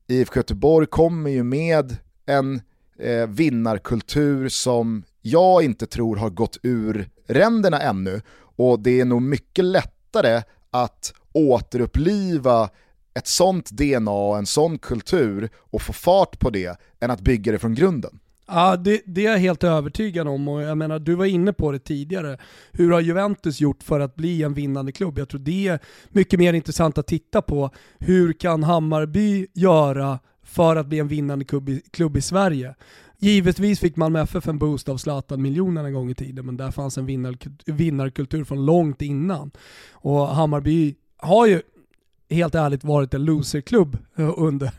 IFK Göteborg kommer ju med en eh, vinnarkultur som jag inte tror har gått ur ränderna ännu och det är nog mycket lättare att återuppliva ett sånt DNA och en sån kultur och få fart på det än att bygga det från grunden. Ja, det, det, är jag helt övertygad om och jag menar, du var inne på det tidigare. Hur har Juventus gjort för att bli en vinnande klubb? Jag tror det är mycket mer intressant att titta på. Hur kan Hammarby göra för att bli en vinnande klubb i, klubb i Sverige? Givetvis fick Malmö FF en boost av Zlatan-miljonen en gång i tiden, men där fanns en vinnarkultur från långt innan. Och Hammarby har ju helt ärligt varit en loserklubb under,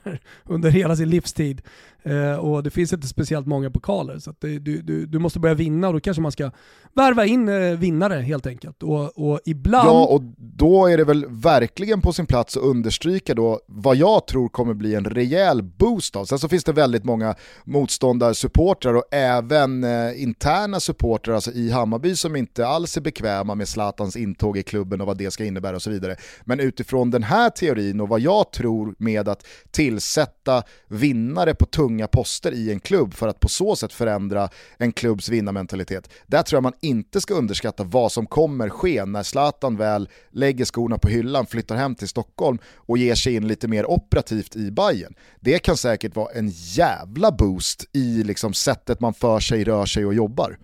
under hela sin livstid. Eh, och det finns inte speciellt många pokaler. Så det, du, du, du, måste börja vinna och då kanske man ska värva in eh, vinnare helt enkelt. Och, och ibland... Ja, och då är det väl verkligen på sin plats att understryka då vad jag tror kommer bli en rejäl boost av. Sen så finns det väldigt många motståndarsupportrar och även eh, interna supportrar alltså i Hammarby som inte alls är bekväma med Zlatans intåg i klubben och vad det ska innebära och så vidare. Men utifrån den här teorin och vad jag tror med att tillsätta vinnare på tunga tunga poster i en klubb för att på så sätt förändra en klubbs vinnarmentalitet. Där tror jag man inte ska underskatta vad som kommer ske när Zlatan väl lägger skorna på hyllan, flyttar hem till Stockholm och ger sig in lite mer operativt i Bayern. Det kan säkert vara en jävla boost i liksom sättet man för sig, rör sig och jobbar.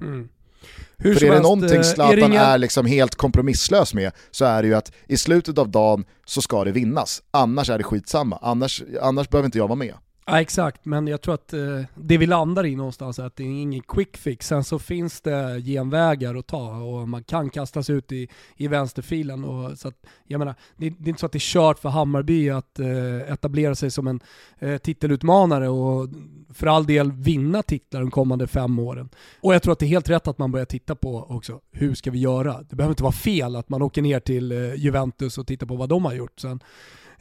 Mm. Hur För är det någonting eh, Zlatan är, inga... är liksom helt kompromisslös med så är det ju att i slutet av dagen så ska det vinnas. Annars är det skitsamma, annars, annars behöver inte jag vara med. Ja exakt, men jag tror att eh, det vi landar i någonstans är att det är ingen quick fix. Sen så finns det genvägar att ta och man kan kastas ut i, i vänsterfilen. Och, så att, jag menar, det, det är inte så att det är kört för Hammarby att eh, etablera sig som en eh, titelutmanare och för all del vinna titlar de kommande fem åren. Och jag tror att det är helt rätt att man börjar titta på också, hur ska vi göra? Det behöver inte vara fel att man åker ner till eh, Juventus och tittar på vad de har gjort. Sen,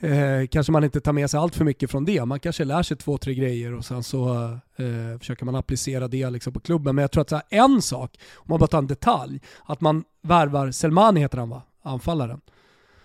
eh, kanske man inte tar med sig allt för mycket från det. Man kanske lär sig två, tre grejer och sen så eh, försöker man applicera det liksom på klubben. Men jag tror att här, en sak, om man bara tar en detalj, att man värvar, Selmani heter han va? Anfallaren.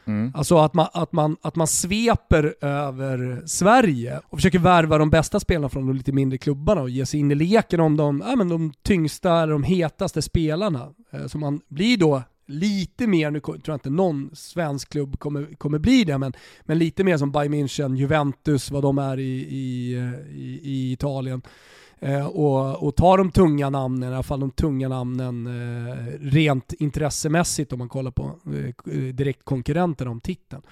Mm. Alltså att man, att, man, att man sveper över Sverige och försöker värva de bästa spelarna från de lite mindre klubbarna och ge sig in i leken om de, ja, men de tyngsta, eller de hetaste spelarna. Eh, så man blir då lite mer, nu tror jag inte någon svensk klubb kommer, kommer bli det, men, men lite mer som Bayern München, Juventus, vad de är i, i, eh, i, i Italien. Eh, och, och ta de tunga namnen, i alla fall de tunga namnen eh, rent intressemässigt om man kollar på eh, eh direktkonkurrenter om titeln.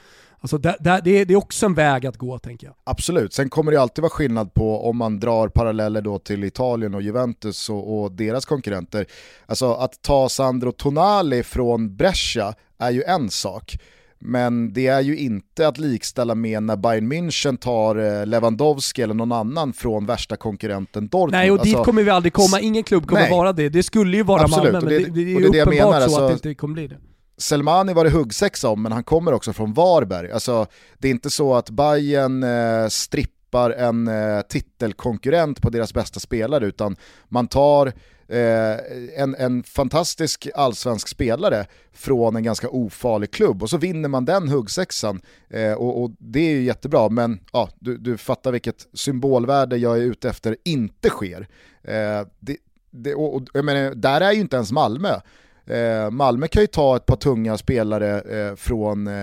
Alltså det, det, det, är också en väg att gå tänker jag. Absolut, sen kommer det alltid vara skillnad på om man drar paralleller då till Italien och Juventus och, och deras konkurrenter. Alltså att ta Sandro Tonali från Brescia är ju en sak. Men det är ju inte att likställa med när Bayern München tar eh, Lewandowski eller någon annan från värsta konkurrenten Dortmund. Nej och dit alltså, kommer vi aldrig komma, ingen klubb kommer nej. vara det. Det skulle ju vara Absolut, Malmö, men det, det, det är det uppenbart menar, så alltså, att det inte kommer bli det. Selmani var det huggsexa om, men han kommer också från Varberg. Alltså, det är inte så att Bayern eh, strippar en eh, titelkonkurrent på deras bästa spelare, utan man tar eh, en, en fantastisk allsvensk spelare från en ganska ofarlig klubb och så vinner man den huggsexan eh, och, och, det är ju jättebra men ja, du, du fattar vilket symbolvärde jag är ute efter inte sker. Eh, det, det, och, och, jag menar, där är ju inte ens Malmö. Eh, Malmö kan ju ta ett par tunga spelare eh, från eh,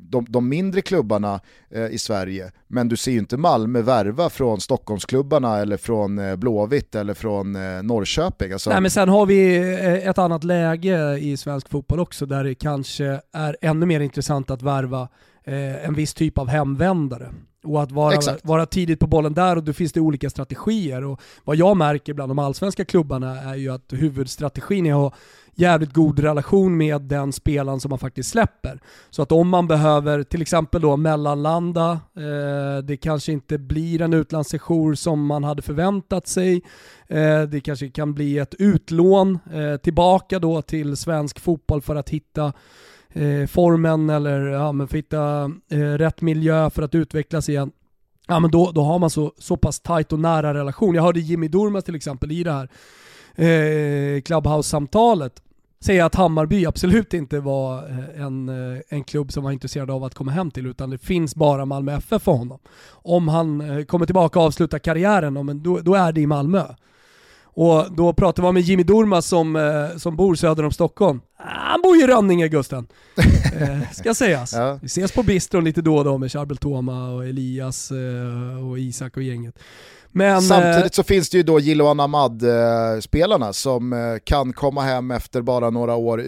de, de, mindre klubbarna eh, i Sverige, men du ser ju inte Malmö värva från Stockholmsklubbarna eller från eh, Blåvitt eller från eh, Norrköping. Alltså... Nej men sen har vi eh, ett annat läge i svensk fotboll också där det kanske är ännu mer intressant att värva eh, en viss typ av hemvändare och att vara, vara tidigt på bollen där och då finns det olika strategier. Och vad jag märker bland de allsvenska klubbarna är ju att huvudstrategin är att ha jävligt god relation med den spelaren som man faktiskt släpper. Så att om man behöver till exempel då mellanlanda, eh, det kanske inte blir en utlandssejour som man hade förväntat sig, eh, det kanske kan bli ett utlån eh, tillbaka då till svensk fotboll för att hitta eh, formen eller ja, men för att hitta eh, rätt miljö för att utvecklas igen. Ja, men då, då har man så, så pass tajt och nära relation. Jag hörde Jimmy Durmaz till exempel i det här eh, Clubhouse-samtalet säga att Hammarby absolut inte var eh, en, eh, en klubb som var intresserad av att komma hem till utan det finns bara Malmö FF för honom. Om han eh, kommer tillbaka och avslutar karriären, då, då är det i Malmö. Och då pratar vi med Jimmy Durmaz som, eh, som bor söder om Stockholm. Han bor ju i Rönninge Gusten. eh, ska sägas. Ja. Vi ses på bistron lite då och då med Charbel Toma och Elias eh, och Isak och gänget. Men, Samtidigt eh, så finns det ju då Jiloan Ahmad-spelarna som kan komma hem efter bara några år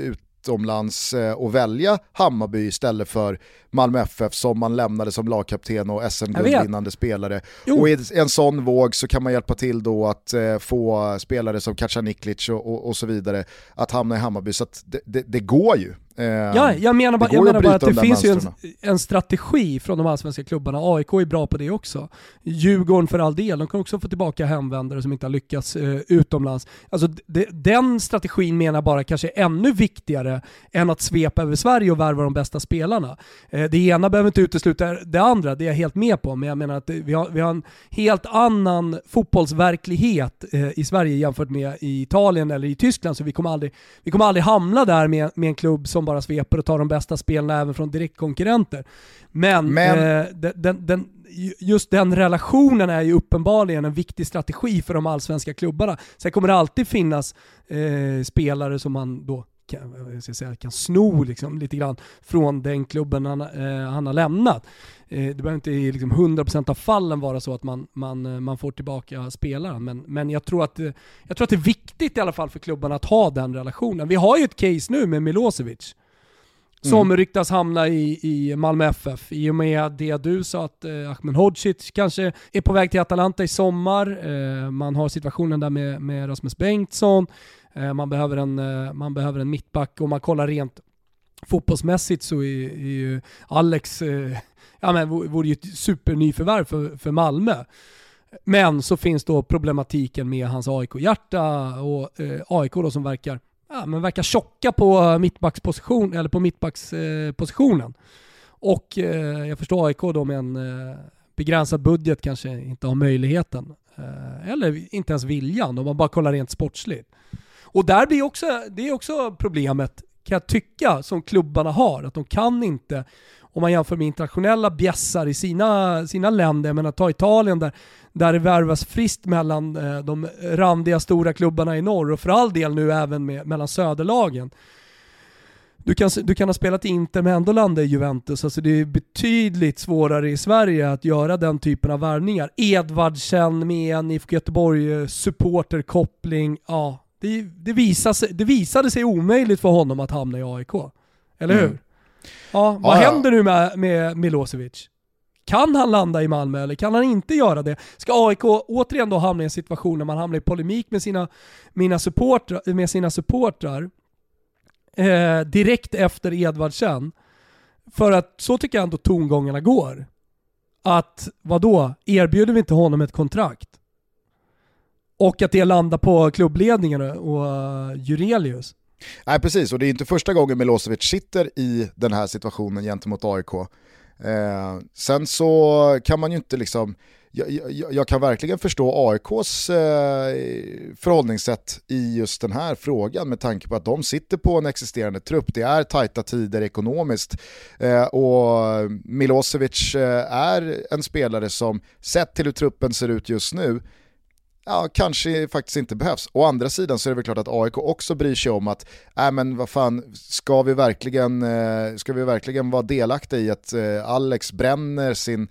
utomlands eh, och välja Hammarby istället för Malmö FF som man lämnade som lagkapten och SM-guldvinnande spelare. Jo. Och i en sån våg så kan man hjälpa till då att eh, få spelare som Kaca Niklic och, och, och, så vidare att hamna i Hammarby. Så det, det, det, går ju. Eh, ja, jag menar, bara, jag menar bara att det finns ju en, en, strategi från de allsvenska klubbarna. AIK är bra på det också. Djurgården för all del, de kan också få tillbaka hemvändare som inte har lyckats eh, utomlands. Alltså, de, den strategin menar bara kanske är ännu viktigare än att svepa över Sverige och värva de bästa spelarna. Eh, det ena behöver inte utesluta det andra, det är jag helt med på, men jag menar att vi har, vi har en helt annan fotbollsverklighet eh, i Sverige jämfört med i Italien eller i Tyskland, så vi kommer aldrig, vi kommer aldrig hamna där med, med en klubb som bara sveper och tar de bästa spelarna även från direktkonkurrenter. Men, men... Eh, den, den, just den relationen är ju uppenbarligen en viktig strategi för de allsvenska klubbarna. Sen kommer det alltid finnas eh, spelare som man då kan, ska säga, kan sno liksom, lite grann från den klubben han, eh, han har lämnat. Eh, det behöver inte i liksom 100% av fallen vara så att man, man, eh, man får tillbaka spelaren, men, men jag, tror att, jag tror att det är viktigt i alla fall för klubbarna att ha den relationen. Vi har ju ett case nu med Milosevic. Som mm. ryktas hamna i, i Malmö FF i och med det du sa att eh, Ahmed Hodzic kanske är på väg till Atalanta i sommar. Eh, man har situationen där med, med Rasmus Bengtsson. Eh, man, behöver en, eh, man behöver en mittback. Om man kollar rent fotbollsmässigt så är, är ju Alex, eh, ja men vore ju ett supernyförvärv för, för Malmö. Men så finns då problematiken med hans AIK-hjärta och eh, AIK då som verkar, ja, men verkar tjocka på mittbacksposition, eller på mittbackspositionen. Och eh, jag förstår AIK då med en eh, begränsad budget kanske inte har möjligheten. eller inte ens viljan om man bara kollar rent sportsligt. Och där blir också, det är också problemet, kan jag tycka, som klubbarna har. Att de kan inte, om man jämför med internationella bjässar i sina, sina länder, jag menar ta Italien där, där det värvas friskt mellan eh, de randiga stora klubbarna i norr och för all del nu även med, mellan söderlagen. Du kan, du kan ha spelat Inter men ändå landa i Juventus. Alltså det är betydligt svårare i Sverige att göra den typen av värvningar. Edvardsen med en IFK Göteborg eh, supporterkoppling. Ja, det, det, visade, det visade sig omöjligt för honom att hamna i AIK. Eller mm. hur? Ja, vad ja, händer nu med, med Milosevic? Kan han landa i Malmö eller kan han inte göra det? Ska AIK återigen då hamna i en situation när man hamnar i polemik med sina, mina supportrar, med sina supportrar eh, direkt efter Edvardsen? För att så tycker jag ändå tongångarna går. Att vadå, erbjuder vi inte honom ett kontrakt? Och att det landar på klubbledningen och uh, Jurelius. Nej precis, och det är inte första gången Milosevic sitter i den här situationen gentemot AIK. Eh, sen så kan man ju inte liksom, jag, jag, jag kan verkligen förstå AIKs eh, förhållningssätt i just den här frågan med tanke på att de sitter på en existerande trupp. Det är tajta tider ekonomiskt eh, och Milosevic eh, är en spelare som sett till hur truppen ser ut just nu ja, kanske faktiskt inte behövs. Å andra sidan så är det väl klart att AIK också bryr sig om att, äh, men vad fan, ska vi verkligen, eh, ska vi verkligen vara delaktiga i att eh, Alex bränner sin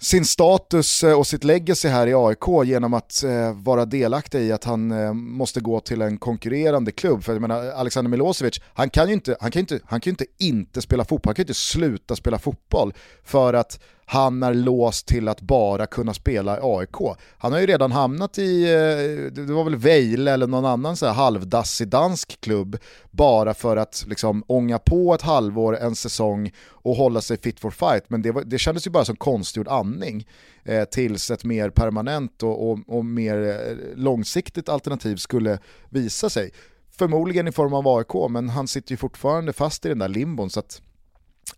sin status eh, och sitt legacy här i AIK genom att eh, vara delaktig i att han eh, måste gå till en konkurrerande klubb. För jag menar, Alexander Milosevic, han kan ju inte, han kan inte, han kan inte, inte spela fotboll, han kan ju inte sluta spela fotboll för att han är låst till att bara kunna spela i AIK. Han har ju redan hamnat i, eh, det var väl Vejle eller någon annan så här halvdassig dansk klubb bara för att liksom ånga på ett halvår, en säsong och hålla sig fit for fight. Men det, var, det kändes ju bara som konstgjord andning eh, tills ett mer permanent och, och, och mer eh, långsiktigt alternativ skulle visa sig. Förmodligen i form av AIK, men han sitter ju fortfarande fast i den där limbon. Så att,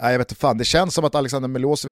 nej, jag vet inte fan, det känns som att Alexander Milosevic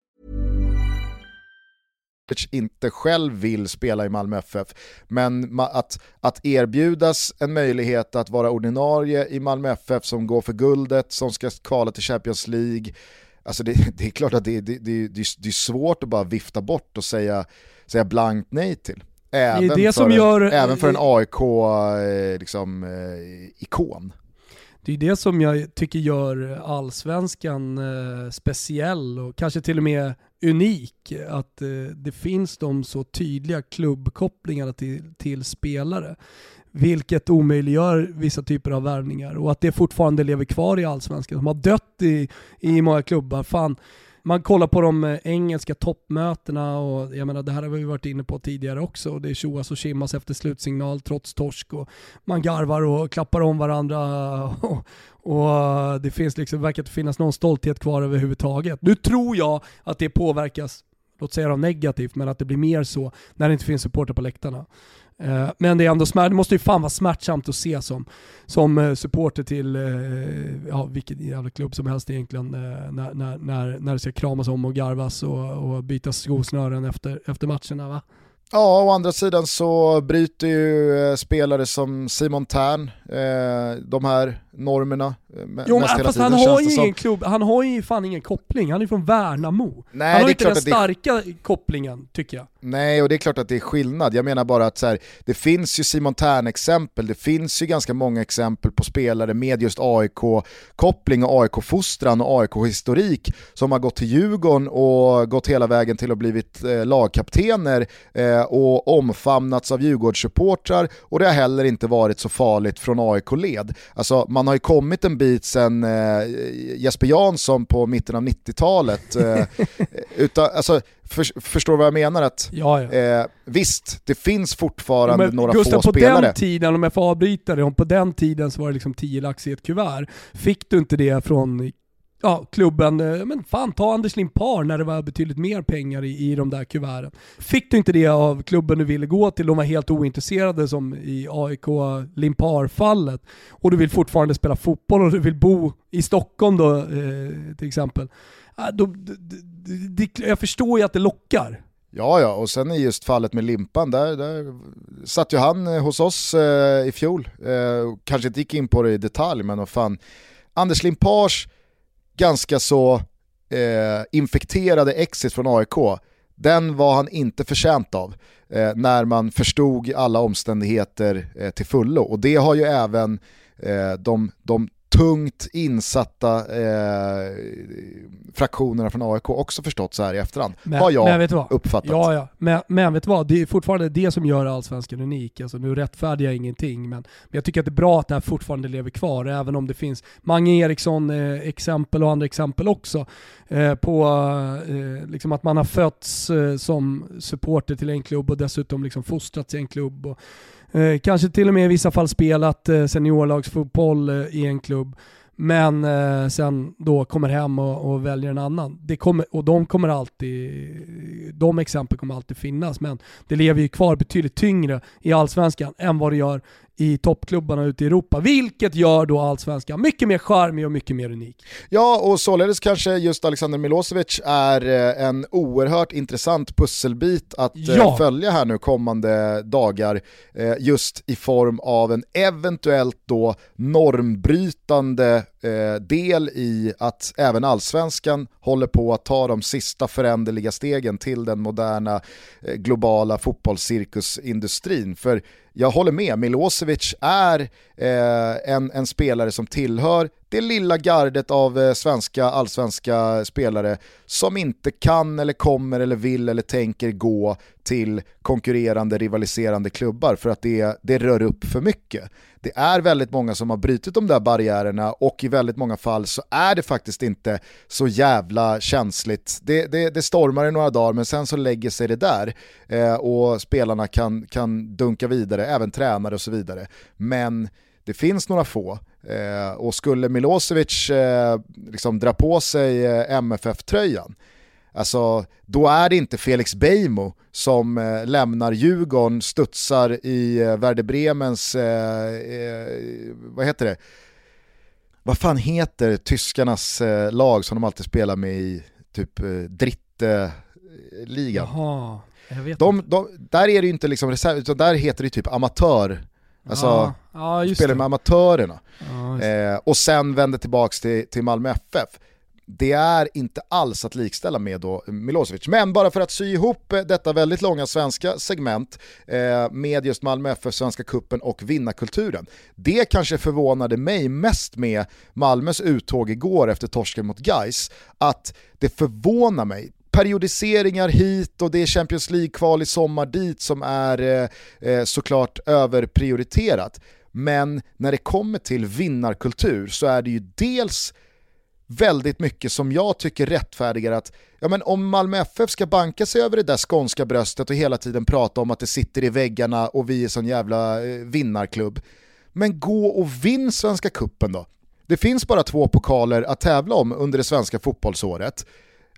Inte själv vill spela i Malmö FF. Men att, att erbjudas en möjlighet att vara ordinarie i Malmö FF som går för guldet, som ska kvala till Champions League, alltså det, det är klart att det, det, det, det är svårt att bara vifta bort och säga, säga blankt nej till. Även, det det för, som gör, även för en AIK-ikon. Liksom, eh, det är det som jag tycker gör allsvenskan eh, speciell och kanske till och med unik. Att eh, det finns de så tydliga klubbkopplingarna till, till spelare. Vilket omöjliggör vissa typer av värvningar och att det fortfarande lever kvar i allsvenskan. De har dött i, i många klubbar. Fan, man kollar på de eh, engelska toppmötena och jag menar det här har vi varit inne på tidigare också. Det är tjoas och tjimmas efter slutsignal trots torsk och man garvar och klappar om varandra och, och det finns liksom, verkar inte finnas någon stolthet kvar överhuvudtaget. Nu tror jag att det påverkas, låt säga negativt, men att det blir mer så när det inte finns supporter på läktarna. Eh, men det är ändå smärt, det måste ju fan vara smärtsamt att se som, som eh, supporter till eh, ja, vilken jävla klubb som helst egentligen när, när, när, när det ska kramas om och garvas och, och bytas skosnören efter, efter matcherna va? Ja, å andra sidan så bryter ju spelare som Simon Tern de här normerna. Eh, jo, men fast han har ju ingen klubb, han har ju fan ingen koppling, han är från Värnamo. Nej, han har inte den starka det... kopplingen, tycker jag. Nej, och det är klart att det är skillnad. Jag menar bara att så här, det finns ju Simon Tern-exempel, det finns ju ganska många exempel på spelare med just AIK-koppling och AIK-fostran och AIK-historik som har gått till Djurgården och gått hela vägen till att blivit eh, lagkaptener eh, och omfamnats av Djurgårdssupportrar och det har heller inte varit så farligt från AIK-led. Alltså, man har ju kommit en bit sen eh, Jesper Jansson på mitten av 90-talet. Eh, utan, alltså, för, förstår du vad jag menar? Att, ja, ja. Eh, visst, det finns fortfarande men, några Gustav, få på spelare. på den tiden, om jag får avbryta dig, på den tiden så var det liksom 10 lax i ett kuvert. Fick du inte det från ja, klubben, eh, men fan ta Anders Limpar när det var betydligt mer pengar i, i de där kuverten. Fick du inte det av klubben du ville gå till, de var helt ointresserade som i AIK Limpar-fallet, och du vill fortfarande spela fotboll och du vill bo i Stockholm då eh, till exempel. då, det, det, jag förstår ju att det lockar. Ja, ja, och sen i just fallet med Limpan, där, där satt ju han eh, hos oss eh, i fjol. Eh, kanske inte gick in på det i detalj, men vad fan. Anders Limpars ganska så eh, infekterade exit från AIK, den var han inte förtjänt av eh, när man förstod alla omständigheter eh, till fullo. Och det har ju även eh, de, de tungt insatta eh, fraktionerna från AIK också förstått så här i efterhand. Men, har jag men vet vad? uppfattat. Ja, ja. Men, men vet du vad? Det är fortfarande det som gör Allsvenskan unik. Alltså, nu rättfärdigar jag ingenting, men, men jag tycker att det är bra att det här fortfarande lever kvar, även om det finns Mange Eriksson eh, exempel och andra exempel också eh, på eh, liksom att man har fötts eh, som supporter till en klubb och dessutom liksom fostrats i en klubb. Och, eh, kanske till och med i vissa fall spelat eh, seniorlagsfotboll eh, i en klubb men eh, sen då kommer hem och, och, väljer en annan. Det kommer, och de kommer alltid, de exempel kommer alltid finnas, men det lever ju kvar betydligt tyngre i allsvenskan än vad det gör i toppklubbarna ute i Europa, vilket gör då allsvenskan mycket mer charmig och mycket mer unik. Ja, och således kanske just Alexander Milosevic är eh, en oerhört intressant pusselbit att eh, ja. följa här nu kommande dagar, eh, just i form av en eventuellt då normbrytande Eh, del i att även allsvenskan håller på att ta de sista föränderliga stegen till den moderna eh, globala fotbollscirkusindustrin. För jag håller med, Milosevic är eh, en, en spelare som tillhör det lilla gardet av eh, svenska allsvenska spelare som inte kan eller kommer eller vill eller tänker gå till konkurrerande, rivaliserande klubbar för att det, det rör upp för mycket. Det är väldigt många som har brutit de där barriärerna och i väldigt många fall så är det faktiskt inte så jävla känsligt. Det, det, det stormar i några dagar men sen så lägger sig det där eh, och spelarna kan, kan dunka vidare, även tränare och så vidare. Men det finns några få eh, och skulle Milosevic eh, liksom dra på sig eh, MFF-tröjan Alltså, då är det inte Felix Beijmo som eh, lämnar Djurgården, studsar i eh, Werder Bremens, eh, eh, vad heter det? Vad fan heter tyskarnas lag som de alltid spelar med i typ eh, Dritte-ligan? Jaha, jag vet de, de, där är det ju inte liksom reserv, utan där heter det typ amatör. Alltså, ja, ja, spelar med amatörerna. Ja, eh, och sen vänder tillbaka till, till Malmö FF det är inte alls att likställa med då Milosevic. Men bara för att sy ihop eh, detta väldigt långa svenska segment eh, med just Malmö FF, Svenska Kuppen och vinnarkulturen. Det kanske förvånade mig mest med Malmös uttåg igår efter torsken mot Geis att det förvånar mig periodiseringar hit och det är Champions League-kval i sommar dit som är eh, eh såklart överprioriterat. Men när det kommer till vinnarkultur så är det ju dels väldigt mycket som jag tycker rättfärdigar att ja, men om Malmö FF ska banka sig över det där skånska bröstet och hela tiden prata om att det sitter i väggarna och vi är sån jävla eh, vinnarklubb. Men gå och vinn Svenska Kuppen då. Det finns bara två pokaler att tävla om under det svenska fotbollsåret.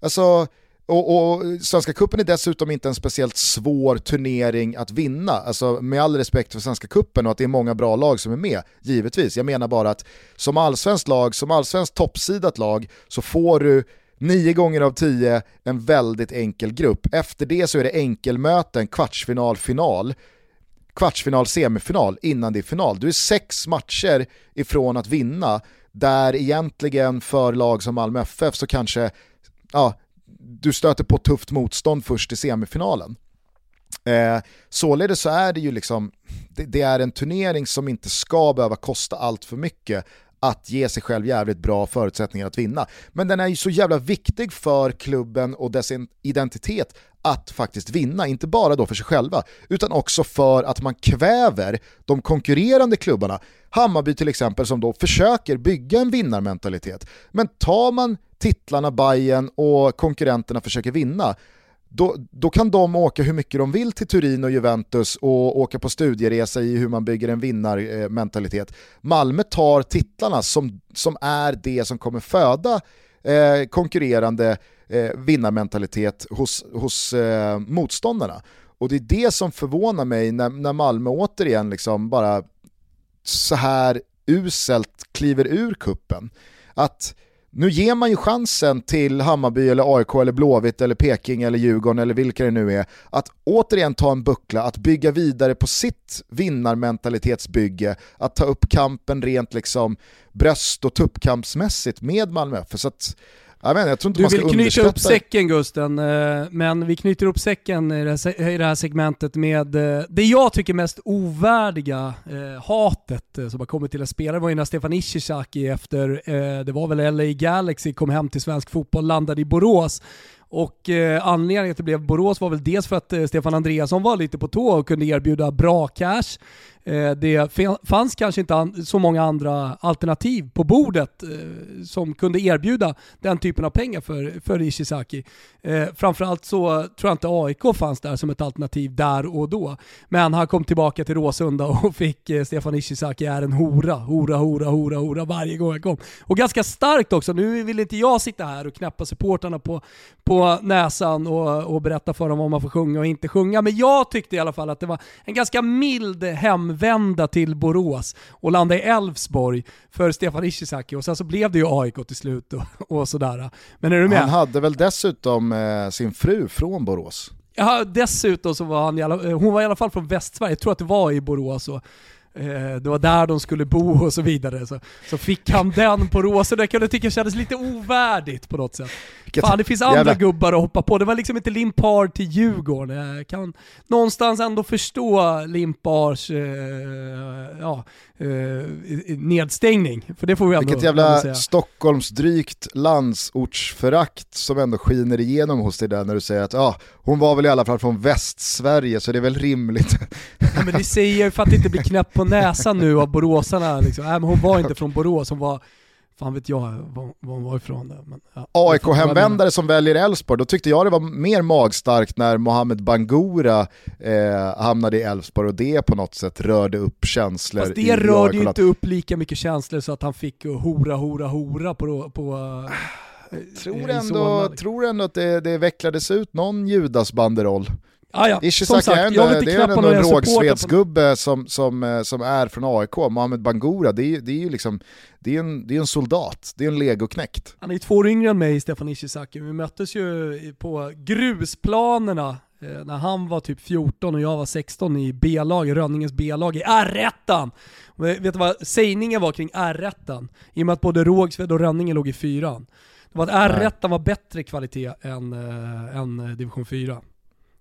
Alltså, och, och Svenska Kuppen är dessutom inte en speciellt svår turnering att vinna, alltså med all respekt för Svenska Kuppen och att det är många bra lag som är med, givetvis. Jag menar bara att som allsvenskt lag, som allsvenskt toppsidat lag, så får du nio gånger av tio en väldigt enkel grupp. Efter det så är det enkelmöten, kvartsfinal, final, kvartsfinal, semifinal innan det är final. Du är sex matcher ifrån att vinna, där egentligen för lag som Malmö FF så kanske ja, du stöter på tufft motstånd först i semifinalen. Eh, således så är det ju liksom, det, det, är en turnering som inte ska behöva kosta allt för mycket att ge sig själv jävligt bra förutsättningar att vinna. Men den är ju så jävla viktig för klubben och dess identitet att faktiskt vinna, inte bara då för sig själva, utan också för att man kväver de konkurrerande klubbarna. Hammarby till exempel som då försöker bygga en vinnarmentalitet. Men tar man titlarna Bayern och konkurrenterna försöker vinna, då, då, kan de åka hur mycket de vill till Turin och Juventus och åka på studieresa i hur man bygger en vinnarmentalitet. Malmö tar titlarna som, som är det som kommer föda eh, konkurrerande eh, vinnarmentalitet hos, hos eh, motståndarna. Och det är det som förvånar mig när, när Malmö återigen liksom bara så här uselt kliver ur kuppen. Att nu ger man ju chansen till Hammarby, eller AIK, eller Blåvitt, eller Peking, eller Djurgården, eller vilka det nu är, att återigen ta en buckla, att bygga vidare på sitt vinnarmentalitetsbygge, att ta upp kampen rent liksom bröst och tuppkampsmässigt med Malmö FF. Så att, jag, vet, jag tror inte Du man ska vill knyta upp säcken Gusten, eh, men vi knyter upp säcken i det här, segmentet med eh, det jag tycker mest ovärdiga eh, hatet som har kommit till en spelare var ju när Stefan Ishizaki efter, det var väl LA Galaxy, kom hem till svensk fotboll, landade i Borås och eh, anledningen till att det blev Borås var väl dels för att eh, Stefan Andreasson var lite på tå och kunde erbjuda bra cash. Eh, det fanns kanske inte så många andra alternativ på bordet eh, som kunde erbjuda den typen av pengar för, för Ishizaki. Eh, framförallt så tror jag inte AIK fanns där som ett alternativ där och då. Men han kom tillbaka till Råsunda och fick Stefan Ishizaki är en hora, hora, hora, hora, hora varje gång han kom. Och ganska starkt också, nu vill inte jag sitta här och knäppa supportarna på, på näsan och, och berätta för dem vad man får sjunga och inte sjunga, men jag tyckte i alla fall att det var en ganska mild hemvända till Borås och landa i Elfsborg för Stefan Ishizaki och sen så blev det ju AIK till slut och, och sådär. Men är du med? Han hade väl dessutom eh, sin fru från Borås. Ja, dessutom så var han, eh, hon var i alla fall från Västsverige, jag tror att det var i Borås. Och, det var där de skulle bo och så vidare. Så, så fick han den på Råsunda, det kunde jag tycka kändes lite ovärdigt på något sätt. Vilket Fan det finns andra jävla- gubbar att hoppa på, det var liksom inte Limpar till Djurgården. Jag kan någonstans ändå förstå Limpars eh, ja, eh, nedstängning, för det får vi ändå Vilket jävla säga. Stockholmsdrygt landsortsförakt som ändå skiner igenom hos dig där när du säger att ah, hon var väl i alla fall från Västsverige så det är väl rimligt. Ja, men det säger jag ju för att inte bli knäpp på näsan nu av boråsarna. Liksom. Men hon var inte från Borås, hon var, fan vet jag var, var hon var ifrån. Men, ja, AIK-hemvändare som väljer Elfsborg, då tyckte jag det var mer magstarkt när Mohamed Bangura eh, hamnade i Elfsborg och det på något sätt rörde upp känslor Fast det rörde ju inte upp lika mycket känslor så att han fick hora, hora, hora på... på uh, Tror ändå, tror ändå att det, det vecklades ut någon Judas-banderoll. Ah, ja. Ishizaki inte det är på rågsvedsgubbe som, som, eh, som är från AIK. Mohamed Bangura, det är, det är ju liksom, det är en, det är en soldat, det är en legoknäckt. Han är ju två år yngre än mig, Stefan Ishizaki. Vi möttes ju på grusplanerna eh, när han var typ 14 och jag var 16 i B-lag, Rönningens B-lag i R1. Och Vet du vad sägningen var kring R1? I och med att både Rågsved och Rönninge låg i fyran. Det var att R1 var bättre kvalitet än, äh, än division 4.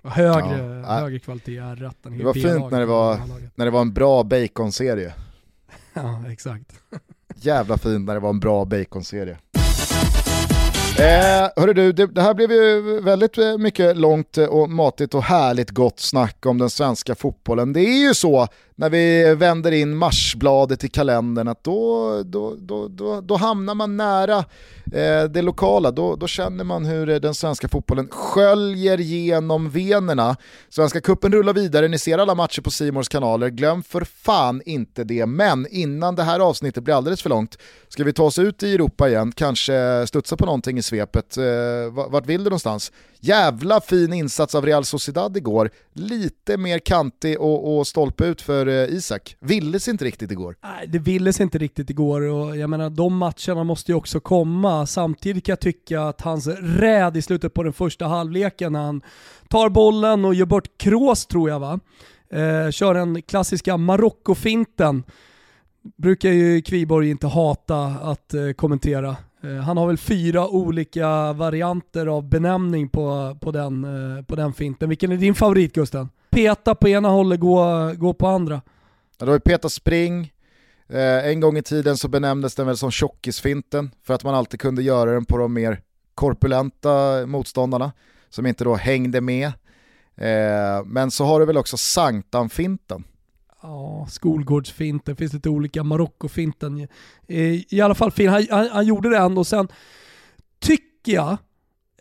Högre, Ja, högre kvalitet i R1 än i Det var fint när det var, när det var en bra baconserie. Ja, exakt. Jävla fint när det var en bra baconserie. Eh, hörru du, det, det här blev ju väldigt eh, mycket långt och matigt och härligt gott snack om den svenska fotbollen. Det är ju så när vi vänder in marsbladet i kalendern att då, då, då, då, då hamnar man nära eh, det lokala. Då, då känner man hur eh, den svenska fotbollen sköljer genom venerna. Svenska kuppen rullar vidare, ni ser alla matcher på Simors kanaler. Glöm för fan inte det. Men innan det här avsnittet blir alldeles för långt ska vi ta oss ut i Europa igen, kanske studsa på någonting i svepet. Eh, vart vill du någonstans? Jävla fin insats av Real Sociedad igår. Lite mer kantig och, och stolpe ut för Eh, Isak. Villes inte riktigt igår. Nej, det ville sig inte riktigt igår och jag menar de matcherna måste ju också komma. Samtidigt kan jag tycka att hans räd i slutet på den första halvleken när han tar bollen och gör bort Kroos tror jag va. Eh, kör den klassiska Marocko-finten. Brukar ju Kviborg inte hata att eh, kommentera. Eh, han har väl fyra olika varianter av benämning på, på, den, eh, på den finten. Vilken är din favorit Gusten? Peta på ena hållet, gå, gå på andra. Ja, Det var ju Peter Spring, eh, en gång i tiden så benämndes den väl som tjockisfinten för att man alltid kunde göra den på de mer korpulenta motståndarna som inte då hängde med. Eh, men så har du väl också Sanktan-finten. Ja, skolgårdsfinten, finns lite olika, Marocko-finten. I, I alla fall fin, han, han, han gjorde den och sen tycker jag,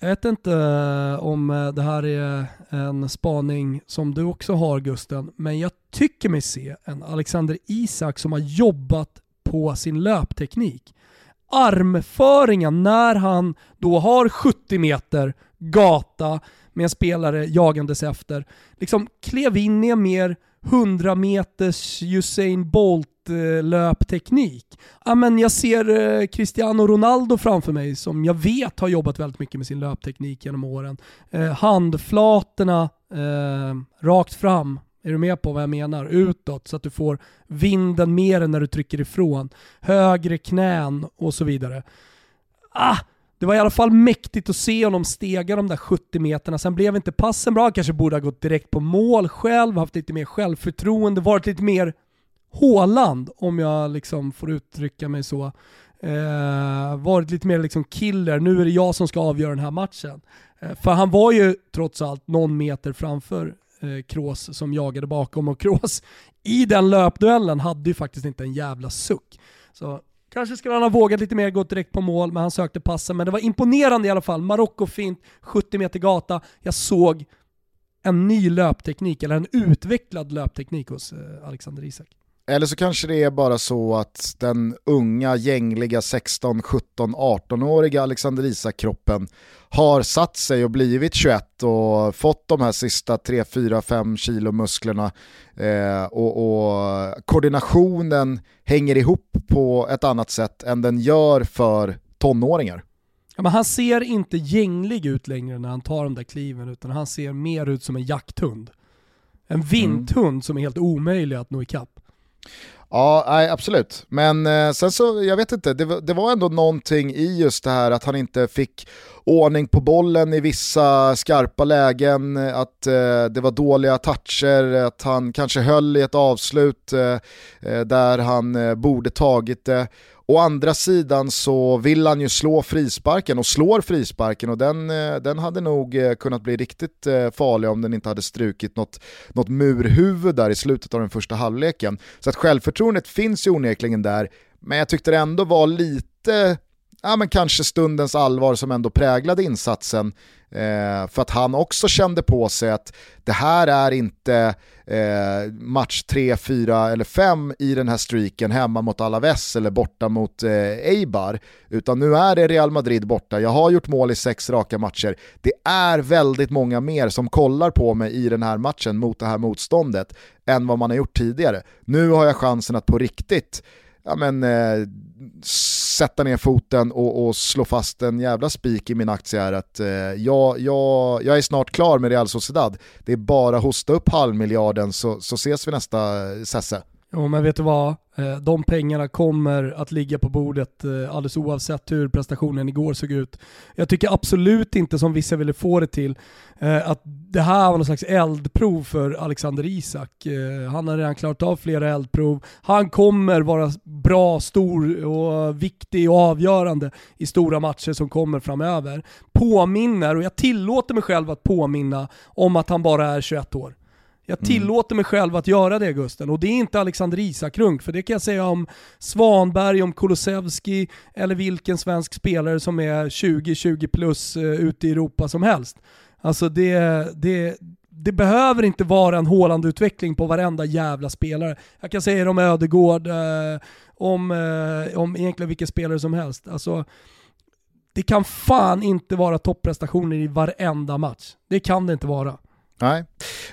jag vet inte eh, om eh, det här är eh, en spaning som du också har Gusten, men jag tycker mig se en Alexander Isak som har jobbat på sin löpteknik. Armföringen när han då har 70 meter gata med en spelare jagandes efter, liksom klev in i en mer 100 meters Usain Bolt löpteknik. Ja, men jag ser eh, Cristiano Ronaldo framför mig som jag vet har jobbat väldigt mycket med sin löpteknik genom åren. Eh, handflatorna eh, rakt fram, är du med på vad jag menar? Utåt så att du får vinden mer än när du trycker ifrån. Högre knän och så vidare. Ah, det var i alla fall mäktigt att se honom stega de där 70 meterna. Sen blev inte passen bra, kanske borde ha gått direkt på mål själv, haft lite mer självförtroende, varit lite mer Håland, om jag liksom får uttrycka mig så. Eh, varit lite mer liksom killer, nu är det jag som ska avgöra den här matchen. Eh, för han var ju trots allt någon meter framför eh, Kroos som jagade bakom och Kroos i den löpduellen hade ju faktiskt inte en jävla suck. Så kanske skulle han ha vågat lite mer, gått direkt på mål, men han sökte passen. Men det var imponerande i alla fall. Marocko fint, 70 meter gata. Jag såg en ny löpteknik, eller en utvecklad löpteknik hos eh, Alexander Isak. Eller så kanske det är bara så att den unga, gängliga 16, 17, 18-åriga Alexander Isak-kroppen har satt sig och blivit 21 och fått de här sista 3, 4, 5 kilo musklerna eh, och, och, koordinationen hänger ihop på ett annat sätt än den gör för tonåringar. Ja, men han ser inte gänglig ut längre när han tar de där kliven utan han ser mer ut som en jakthund. En vinthund mm. som är helt omöjlig att nå ikapp. Ja, nej, absolut. Men eh, sen så, jag vet inte, det, det, var ändå någonting i just det här att han inte fick ordning på bollen i vissa skarpa lägen, att eh, det var dåliga toucher, att han kanske höll i ett avslut eh, eh där han eh, borde tagit det. Å andra sidan så vill han ju slå frisparken och slår frisparken och den, eh, den hade nog eh, kunnat bli riktigt eh, farlig om den inte hade strukit något, något murhuvud där i slutet av den första halvleken. Så att självförtroendet finns ju onekligen där, men jag tyckte det ändå var lite ja, men kanske stundens allvar som ändå präglade insatsen. Eh, för att han också kände på sig att det här är inte eh, match 3, 4 eller 5 i den här streaken hemma mot Alaves eller borta mot eh, Eibar. Utan nu är det Real Madrid borta, jag har gjort mål i sex raka matcher. Det är väldigt många mer som kollar på mig i den här matchen mot det här motståndet än vad man har gjort tidigare. Nu har jag chansen att på riktigt ja, men, eh, sätta ner foten och, och, slå fast en jävla spik i min aktie är att eh, jag, jag, jag är snart klar med Real Sociedad. Det är bara att hosta upp halvmiljarden så, så ses vi nästa eh, Sesse. Jo men vet du vad? Eh, de pengarna kommer att ligga på bordet eh, alldeles oavsett hur prestationen igår såg ut. Jag tycker absolut inte som vissa ville få det till eh, att det här var någon slags eldprov för Alexander Isak. Han har redan klarat av flera eldprov. Han kommer vara bra, stor och viktig och avgörande i stora matcher som kommer framöver. Påminner, och jag tillåter mig själv att påminna om att han bara är 21 år. Jag mm. tillåter mig själv att göra det Gusten. Och det är inte Alexander Isakrunk, för det kan jag säga om Svanberg, om Kulusevski eller vilken svensk spelare som är 20-20 plus uh, ute i Europa som helst. Alltså det, det, det behöver inte vara en hålande utveckling på varenda jävla spelare. Jag kan säga det om Ödegård, uh, om, uh, om egentligen vilken spelare som helst. Alltså, det kan fan inte vara topprestationer i varenda match. Det kan det inte vara. Nej.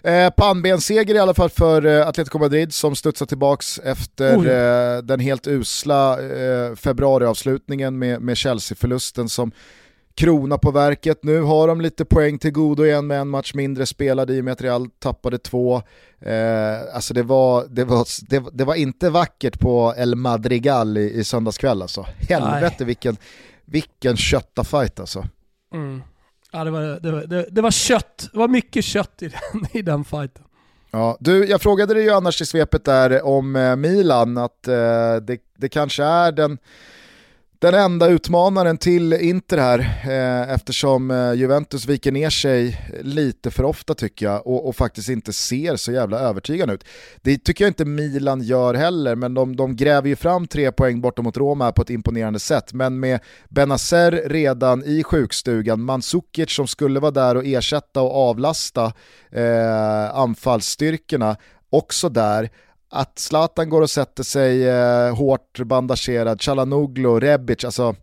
Eh, pannbenseger i alla fall för eh, Atletico Madrid som studsar tillbaks efter eh, den helt usla eh, februariavslutningen med, med Chelsea-förlusten som krona på verket. Nu har de lite poäng till godo igen med en match mindre spelad i och med att Real tappade två. Eh, alltså det var, det, var, det, det, var inte vackert på El Madrigal i, i söndagskväll alltså. Helvete vilken, vilken köttafight alltså. Mm. Ja, det, var, det, var, det, det var kött. Det var mycket kött i den, i den fighten. Ja, du, jag frågade dig ju annars i svepet där om eh, Milan, att eh, det, det kanske är den den enda utmanaren till Inter här eh, eftersom eh, Juventus viker ner sig lite för ofta tycker jag och, och, faktiskt inte ser så jävla övertygande ut. Det tycker jag inte Milan gör heller men de, de gräver ju fram tre poäng bortom mot Roma på ett imponerande sätt men med Benazer redan i sjukstugan, Mandzukic som skulle vara där och ersätta och avlasta eh, anfallsstyrkorna också där att Zlatan går och sätter sig eh, hårt bandagerad, Chalanoglu, Rebic, alltså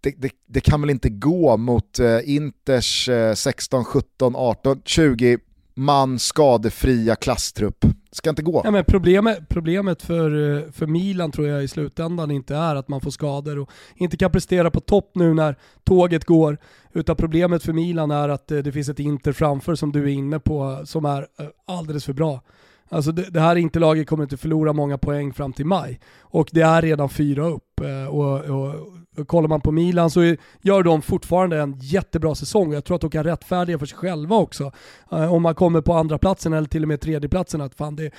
det, det, det, kan väl inte gå mot eh, Inters eh, 16, 17, 18, 20 man skadefria klasstrupp. Ska inte gå. Ja, men problemet, problemet för, eh, för Milan tror jag i slutändan inte är att man får skador och inte kan prestera på topp nu när tåget går. Utan problemet för Milan är att eh, det finns ett Inter framför som du är inne på eh, som är alldeles för bra. Alltså det, det här Interlaget kommer inte förlora många poäng fram till maj. Och det är redan fyra upp. Eh, och, och, och kollar man på Milan så gör de fortfarande en jättebra säsong. Jag tror att de kan rättfärdiga för sig själva också. Eh, om man kommer på andra platsen eller till och med tredjeplatsen. att fan det,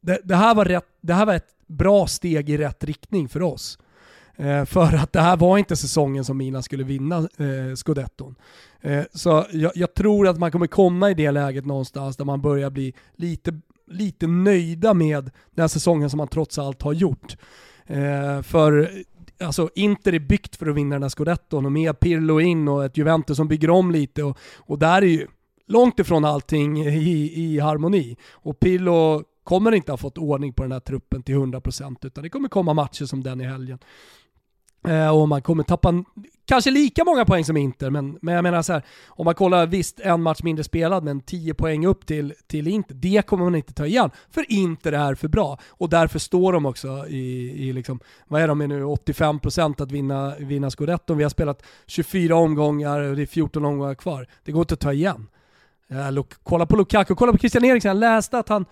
det, det, här var rätt, det här var ett bra steg i rätt riktning för oss. Eh, för att det här var inte säsongen som Milan skulle vinna eh, scudetton. så jag, jag, tror att man kommer komma i det läget någonstans där man börjar bli lite, lite nöjda med den säsongen som man trots allt har gjort. Eh, för alltså Inter är byggt för att vinna den här scudetton och med Pirlo in och ett Juventus som bygger om lite och, och där är ju långt ifrån allting i, i harmoni. Och Pirlo kommer inte ha fått ordning på den här truppen till 100% utan det kommer komma matcher som den i helgen. Eh, och man kommer tappa kanske lika många poäng som Inter, men, men jag menar så här, om man kollar visst en match mindre spelad men 10 poäng upp till, till Inter, det kommer man inte ta igen. För Inter är för bra och därför står de också i, i liksom, vad är de nu, 85% att vinna, vinna scudetton. Vi har spelat 24 omgångar och det är 14 omgångar kvar. Det går inte att ta igen. Äh, kolla på Lukaku, kolla på Christian Eriksen, jag läste att han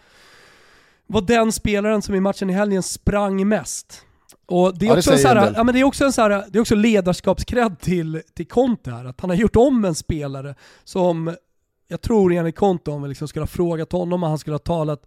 var den spelaren som i matchen i helgen sprang mest. Och det är, ja, också, det en så här, ja, men det är också en så här, det är också ledarskapskredd till, till Conte här, att han har gjort om en spelare som jag tror enligt Conte om vi liksom skulle ha frågat honom och han skulle ha talat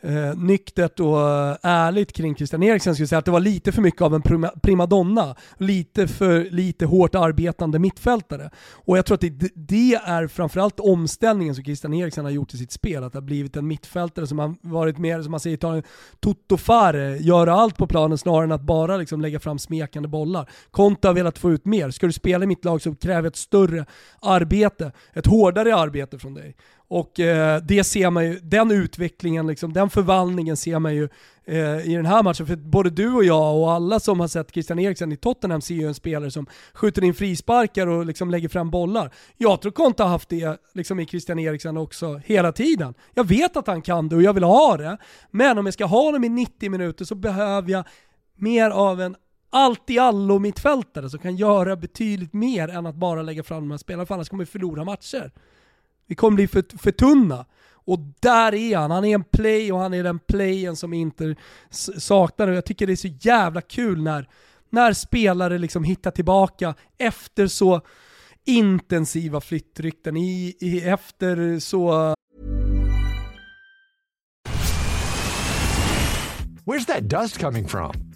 eh, nyktert och eh, ärligt kring Christian Eriksen skulle säga att det var lite för mycket av en prima, primadonna. Lite för lite hårt arbetande mittfältare. Och jag tror att det, det är framförallt omställningen som Christian Eriksen har gjort i sitt spel. Att det har blivit en mittfältare som har varit mer, som man säger, ta en tuttofare, göra allt på planen snarare än att bara liksom lägga fram smekande bollar. Konta har velat få ut mer. Ska du spela i mitt lag så kräver ett större arbete, ett hårdare arbete från dig. Och eh, det ser man ju, den utvecklingen, liksom, den förvandlingen ser man ju eh, i den här matchen. För både du och jag och alla som har sett Christian Eriksen i Tottenham ser ju en spelare som skjuter in frisparkar och liksom lägger fram bollar. Jag tror Conte har haft det liksom, i Christian Eriksen också hela tiden. Jag vet att han kan det och jag vill ha det. Men om jag ska ha honom i 90 minuter så behöver jag mer av en allt i allo mittfältare som kan göra betydligt mer än att bara lägga fram de här spelarna, för annars kommer vi förlora matcher. Vi kommer bli för, för tunna. Och där är han. Han är en play och han är den playen som Inter saknar. Och jag tycker det är så jävla kul när, när spelare liksom hittar tillbaka efter så intensiva flyttrykten, i, i, efter så... Where's that dust coming from?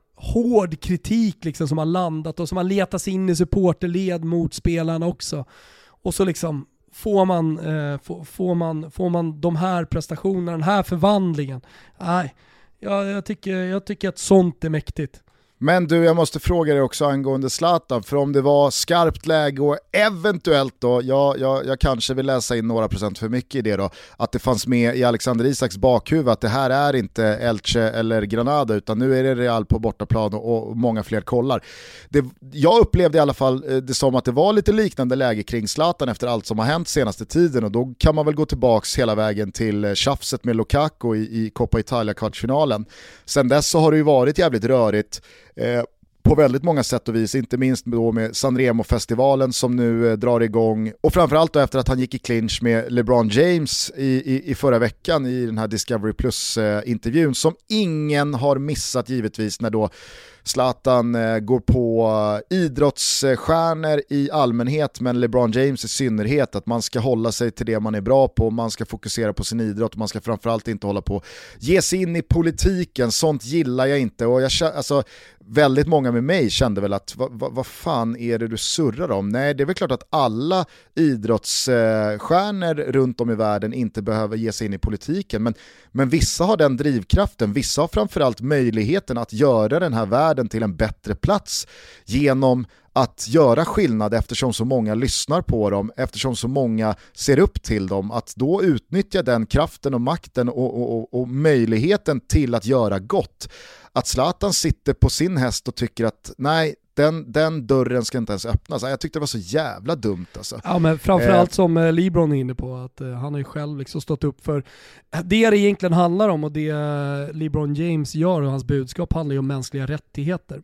hård kritik liksom som har landat och som har letat sig in i supporterled mot spelarna också. Och så liksom får man, eh, får, får, man, får man de här prestationerna, den här förvandlingen. Nej, jag, jag, tycker, jag tycker att sånt är mäktigt. Men du, jag måste fråga dig också angående Zlatan, för om det var skarpt läge och eventuellt då, jag, jag, jag kanske vill läsa in några procent för mycket i det då, att det fanns med i Alexander Isaks bakhuvud att det här är inte Elche eller Granada utan nu är det Real på bortaplan och, och många fler kollar. Det, jag upplevde i alla fall eh, det som att det var lite liknande läge kring Zlatan efter allt som har hänt senaste tiden och då kan man väl gå tillbaka hela vägen till eh, tjafset med Lukaku i, i Coppa Italia-kvartsfinalen. Sen dess så har det ju varit jävligt rörigt Eh, på väldigt många sätt och vis, inte minst då med Sanremo-festivalen som nu eh, drar igång. Och framförallt då efter att han gick i clinch med LeBron James i, i, i förra veckan i den här Discovery Plus-intervjun eh, som ingen har missat givetvis när då Zlatan eh, går på eh, idrottsstjärnor i allmänhet men LeBron James i synnerhet att man ska hålla sig till det man är bra på, man ska fokusera på sin idrott, man ska framförallt inte hålla på ge sig in i politiken, sånt gillar jag inte. Och jag, alltså, väldigt många med mig kände väl att vad, va, va fan är det du surrar om? Nej, det är väl klart att alla idrottsstjärnor runt om i världen inte behöver ge sig in i politiken, men, men vissa har den drivkraften, vissa har framförallt möjligheten att göra den här världen till en bättre plats genom att göra skillnad eftersom så många lyssnar på dem, eftersom så många ser upp till dem, att då utnyttja den kraften och makten och, och, och, och möjligheten till att göra gott att Zlatan sitter på sin häst och tycker att nej, Den, den dörren ska inte ens öppnas. Jag tyckte det var så jävla dumt alltså. Ja men framförallt eh. som eh, LeBron är inne på, att uh, han har ju själv liksom stått upp för det det egentligen handlar om och det LeBron James gör och hans budskap handlar ju om mänskliga rättigheter.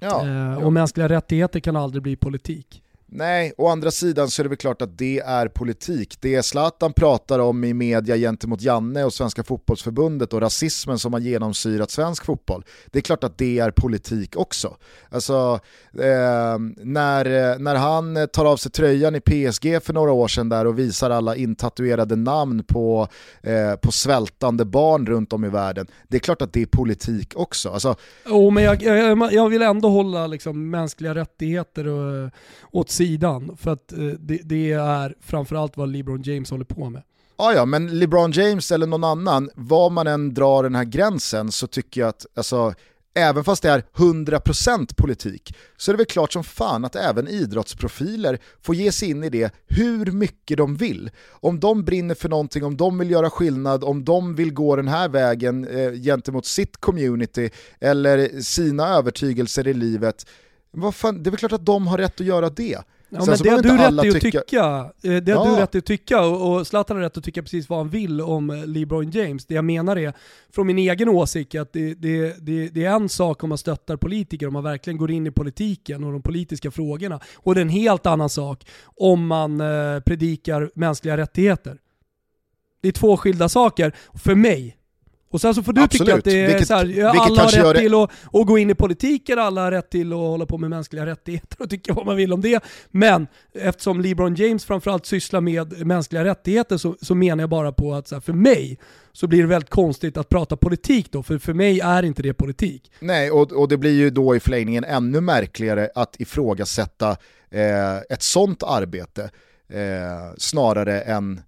Ja, uh, och mänskliga rättigheter kan aldrig bli politik. Nej, å andra sidan så är det väl klart att det är politik. Det Zlatan pratar om i media gentemot Janne och Svenska fotbollsförbundet och rasismen som har genomsyrat svensk fotboll, det är klart att det är politik också. Alltså, eh, när, eh, när han eh, tar av sig tröjan i PSG för några år sedan där och visar alla intatuerade namn på, eh, på svältande barn runt om i världen, det är klart att det är politik också. Alltså, oh, men jag, jag, jag vill ändå hålla liksom, mänskliga rättigheter och, åt sidan sidan. För att eh, det, det är framförallt vad LeBron James håller på med. Ja, ja, men LeBron James eller någon annan, var man än drar den här gränsen så tycker jag att, alltså, även fast det är 100% politik, så är det väl klart som fan att även idrottsprofiler får ge sig in i det hur mycket de vill. Om de brinner för någonting, om de vill göra skillnad, om de vill gå den här vägen eh, gentemot sitt community eller sina övertygelser i livet, vad fan, det är väl klart att de har rätt att göra det. Ja, men det har du rätt att tycka, tycka. Eh, det har ja. du rätt att tycka och Zlatan har rätt att tycka precis vad han vill om eh, LeBron James. Det jag menar är, från min egen åsikt, att det, det, det, det, är en sak om man stöttar politiker, om man verkligen går in i politiken och de politiska frågorna. Och det är en helt annan sak om man eh, predikar mänskliga rättigheter. Det är två skilda saker, för mig. Och sen så får du Absolut. tycka att det är vilket, så här, alla har rätt till att, att, gå in i politiken, alla har rätt till att hålla på med mänskliga rättigheter och tycka vad man vill om det. Men eftersom LeBron James framförallt sysslar med mänskliga rättigheter så, så menar jag bara på att här, för mig så blir det väldigt konstigt att prata politik då, för för mig är inte det politik. Nej, och, och det blir ju då i förlängningen ännu märkligare att ifrågasätta eh, ett sånt arbete eh, snarare än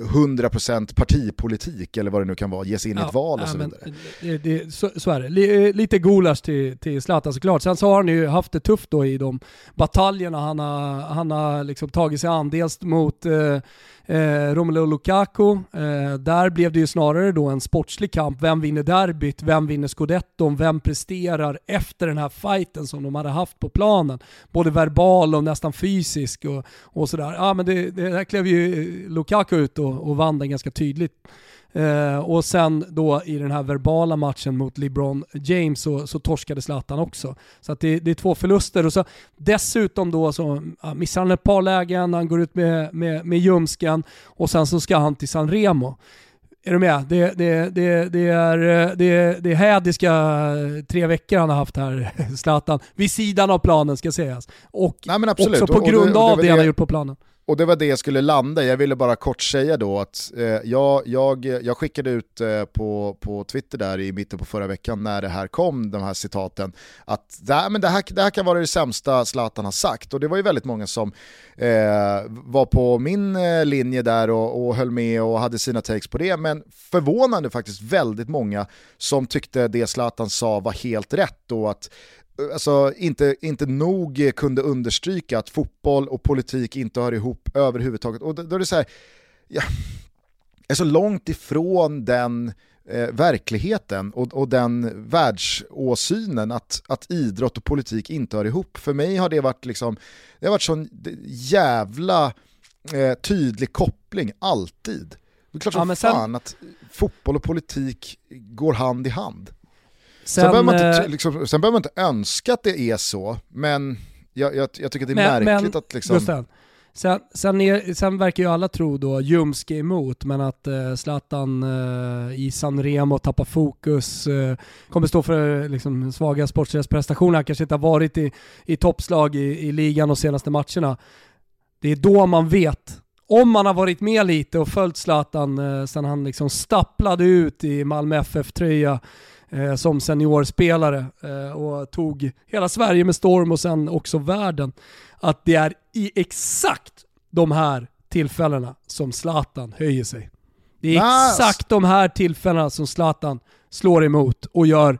100% partipolitik eller vad det nu kan vara, ge sig in i ett val och så vidare. Det, det, så, så, är det. Lite gulasch till, till Zlatan såklart. Sen så har han ju haft det tufft då i de bataljerna han har, han har liksom tagit sig an. Dels mot eh, eh, Romelu Lukaku. Eh, där blev det ju snarare då en sportslig kamp. Vem vinner derbyt? Vem vinner scudetton? Vem presterar efter den här fighten som de hade haft på planen? Både verbal och nästan fysisk och, och sådär. Ja men det, det där klev ju Lukaku ut och, och vann den ganska tydligt. Eh, och sen då i den här verbala matchen mot LeBron James så, så torskade Zlatan också. Så att det, det, är två förluster och så dessutom då så ja, missar han ett par lägen, han går ut med, med, med ljumsken och sen så ska han till San Remo. Är du med? Det, det, det, det, är, det, det är hädiska tre veckor han har haft här, Zlatan, vid sidan av planen ska sägas. Och Nej, också på grund av det han har gjort på planen. Och det var det jag skulle landa Jag ville bara kort säga då att eh, jag, jag, jag skickade ut eh, på, på Twitter där i mitten på förra veckan när det här kom, de här citaten, att det här, men det här, det här kan vara det sämsta Zlatan har sagt. Och det var ju väldigt många som eh, var på min eh, linje där och, och höll med och hade sina takes på det. Men förvånande faktiskt väldigt många som tyckte det Zlatan sa var helt rätt och att alltså, inte, inte nog kunde understryka att fotboll och politik inte hör ihop överhuvudtaget. Och då, då är det så här, ja, är så långt ifrån den eh, verkligheten och, och den världsåsynen att, att idrott och politik inte hör ihop. För mig har det varit liksom, det har varit sån jävla eh, tydlig koppling, alltid. Det är klart som ja, sen... fan att fotboll och politik går hand i hand. Sen, sen, behöver man inte, eh, liksom, sen behöver man inte önska att det är så, men jag, jag, jag tycker att det är men, märkligt men, att liksom... Sen, sen, är, sen, verkar ju alla tro då, ljumske emot, men att uh, Zlatan uh, i San Remo tappar fokus, uh, kommer stå för liksom, svaga sportsliga prestationer, kanske inte har varit i, i toppslag i, i ligan de senaste matcherna. Det är då man vet. Om man har varit med lite och följt Zlatan eh, sen han liksom stapplade ut i Malmö FF-tröja eh, som seniorspelare eh, och tog hela Sverige med storm och sen också världen. Att det är i exakt de här tillfällena som Zlatan höjer sig. Det är exakt de här tillfällena som Zlatan slår emot och gör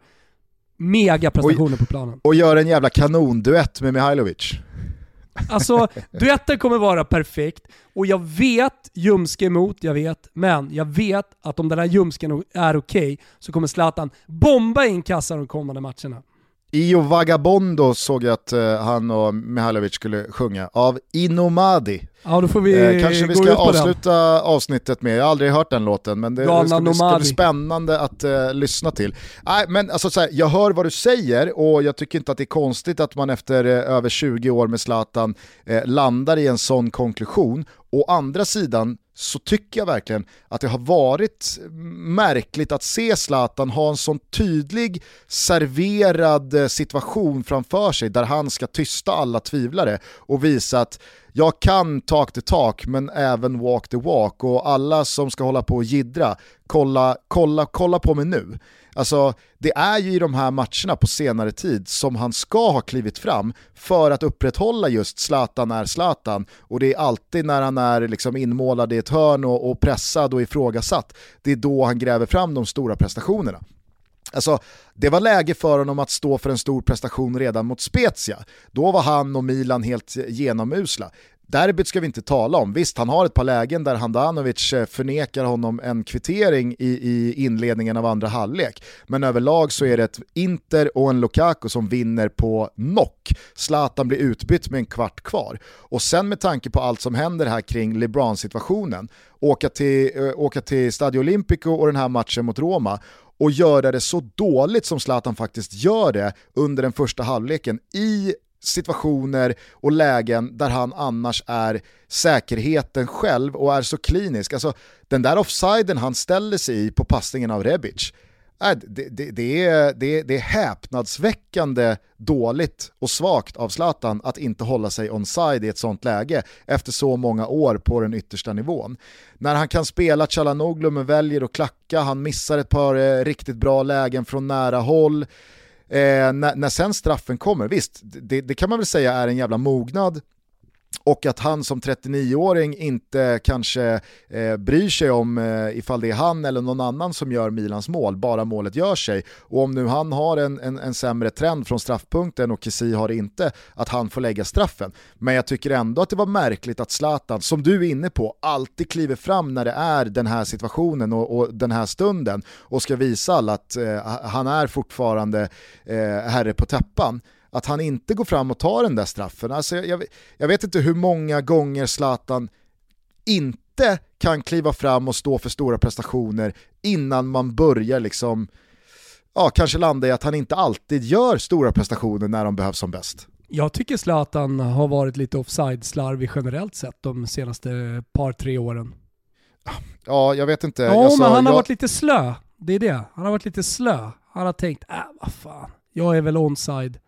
mega prestationer på planen. Och gör en jävla kanonduett med Mihailovic. Alltså, duetten kommer vara perfekt och jag vet ljumske emot, jag vet, men jag vet att om den här ljumsken är okej okay, så kommer Zlatan bomba in kassan de kommande matcherna. Io Vagabondo såg jag att uh, han och Mihailovic skulle sjunga, av Inomadi. Ja, då får vi eh, kanske vi ska avsluta den. avsnittet med, jag har aldrig hört den låten, men det, det ska, bli, ska, bli, spännande att uh, lyssna till. Nej, men alltså, så här, jag hör vad du säger och jag tycker inte att det är konstigt att man efter uh, över 20 år med Zlatan landar i en sån konklusion. Å andra sidan så tycker jag verkligen att det har varit märkligt att se Zlatan ha en sån tydlig serverad eh, situation framför sig där han ska tysta alla tvivlare och visa att jag kan talk the talk men även walk the walk och alla som ska hålla på och gidra, kolla, kolla, kolla på mig nu. Alltså, det är ju i de här matcherna på senare tid som han ska ha klivit fram för att upprätthålla just Zlatan är Zlatan och det är alltid när han är liksom inmålad i ett hörn och, och pressad och ifrågasatt, det är då han gräver fram de stora prestationerna. Alltså, det var läge för honom att stå för en stor prestation redan mot Spezia. Då var han och Milan helt genomusla. Derbyt ska vi inte tala om. Visst, han har ett par lägen där Handanovic eh, förnekar honom en kvittering i, i inledningen av andra halvlek. Men överlag så är det ett Inter och en Lukaku som vinner på knock. Zlatan blir utbytt med en kvart kvar. Och sen med tanke på allt som händer här kring LeBron-situationen, åka till, eh, åka till Stadio Olimpico och den här matchen mot Roma och göra det så dåligt som Zlatan faktiskt gör det under den första halvleken i situationer och lägen där han annars är säkerheten själv och är så klinisk. Alltså den där offsiden han ställer sig i på passningen av Rebic, Äh, det, det, det, är, det, det är häpnadsväckande dåligt och svagt av Zlatan att inte hålla sig onside i ett sånt läge efter så många år på den yttersta nivån. När han kan spela Chalanoglu men väljer att klacka, han missar ett par eh, riktigt bra lägen från nära håll, Eh, när, när sen straffen kommer, visst, det, det, kan man väl säga är en jävla mognad och att han som 39-åring inte kanske eh, bryr sig om eh, ifall det är han eller någon annan som gör Milans mål, bara målet gör sig. Och om nu han har en, en, en sämre trend från straffpunkten och Kessie har det inte, att han får lägga straffen. Men jag tycker ändå att det var märkligt att Zlatan, som du är inne på, alltid kliver fram när det är den här situationen och, och den här stunden och ska visa alla att eh, han är fortfarande eh, herre på täppan att han inte går fram och tar den där straffen. Alltså jag, jag vet inte hur många gånger Zlatan inte kan kliva fram och stå för stora prestationer innan man börjar liksom, ja kanske landa i att han inte alltid gör stora prestationer när de behövs som bäst. Jag tycker Zlatan har varit lite offside-slarvig generellt sett de senaste par, tre åren. Ja, jag vet inte. Ja, alltså, men han har jag... varit lite slö. Det är det. Han har varit lite slö. Han har tänkt, äh vad fan, jag är väl onside.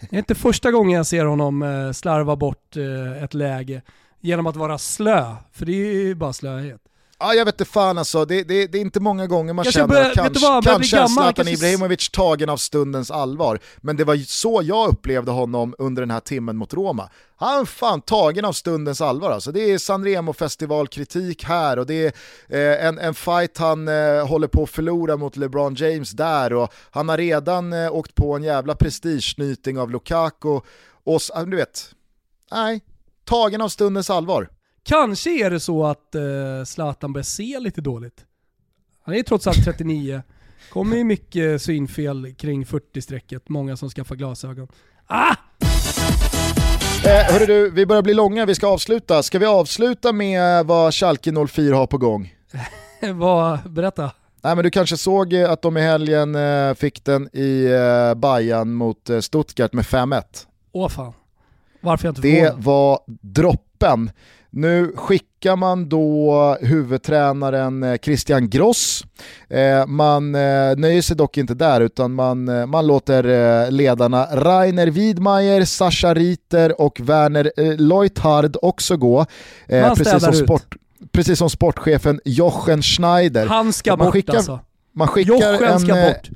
Det är inte första gången jag ser honom eh, slarva bort eh, ett läge genom att vara slö, för det är ju bara slöhet. Ja, jag vet inte fan alltså, det, det, det, är inte många gånger man jag känner börja, att kanske, vad, kanske är Zlatan. Ibrahimovic tagen av stundens allvar. Men det var så jag upplevde honom under den här timmen mot Roma. Han är fan tagen av stundens allvar alltså. Det är Sanremo festivalkritik här och det är eh, en, en fight han eh, håller på att förlora mot LeBron James där och han har redan eh, åkt på en jävla prestigesnyting av Lukaku och du vet, nej, tagen av stundens allvar. Kanske är det så att uh, Zlatan börjar se lite dåligt. Han är trots allt 39. Kommer ju mycket synfel kring 40-strecket, många som skaffar glasögon. Ah! Eh, hörru du, vi börjar bli långa, vi ska avsluta. Ska vi avsluta med vad Schalke 04 har på gång? vad, berätta. Nej, men du kanske såg att de i helgen eh, fick den i eh, Bayern mot eh, Stuttgart med 5-1. Åh fan. Varför jag inte Det var droppen. Nu skickar man då huvudtränaren eh, Christian Gross. Eh, man eh, nöjer sig dock inte där utan man, man låter ledarna Rainer Widmeier, Sascha Riter och Werner Leuthard också gå. precis, som sport, precis som sportchefen Jochen Schneider. Han ska man bort skickar, alltså. Man skickar Jochen ska en, bort.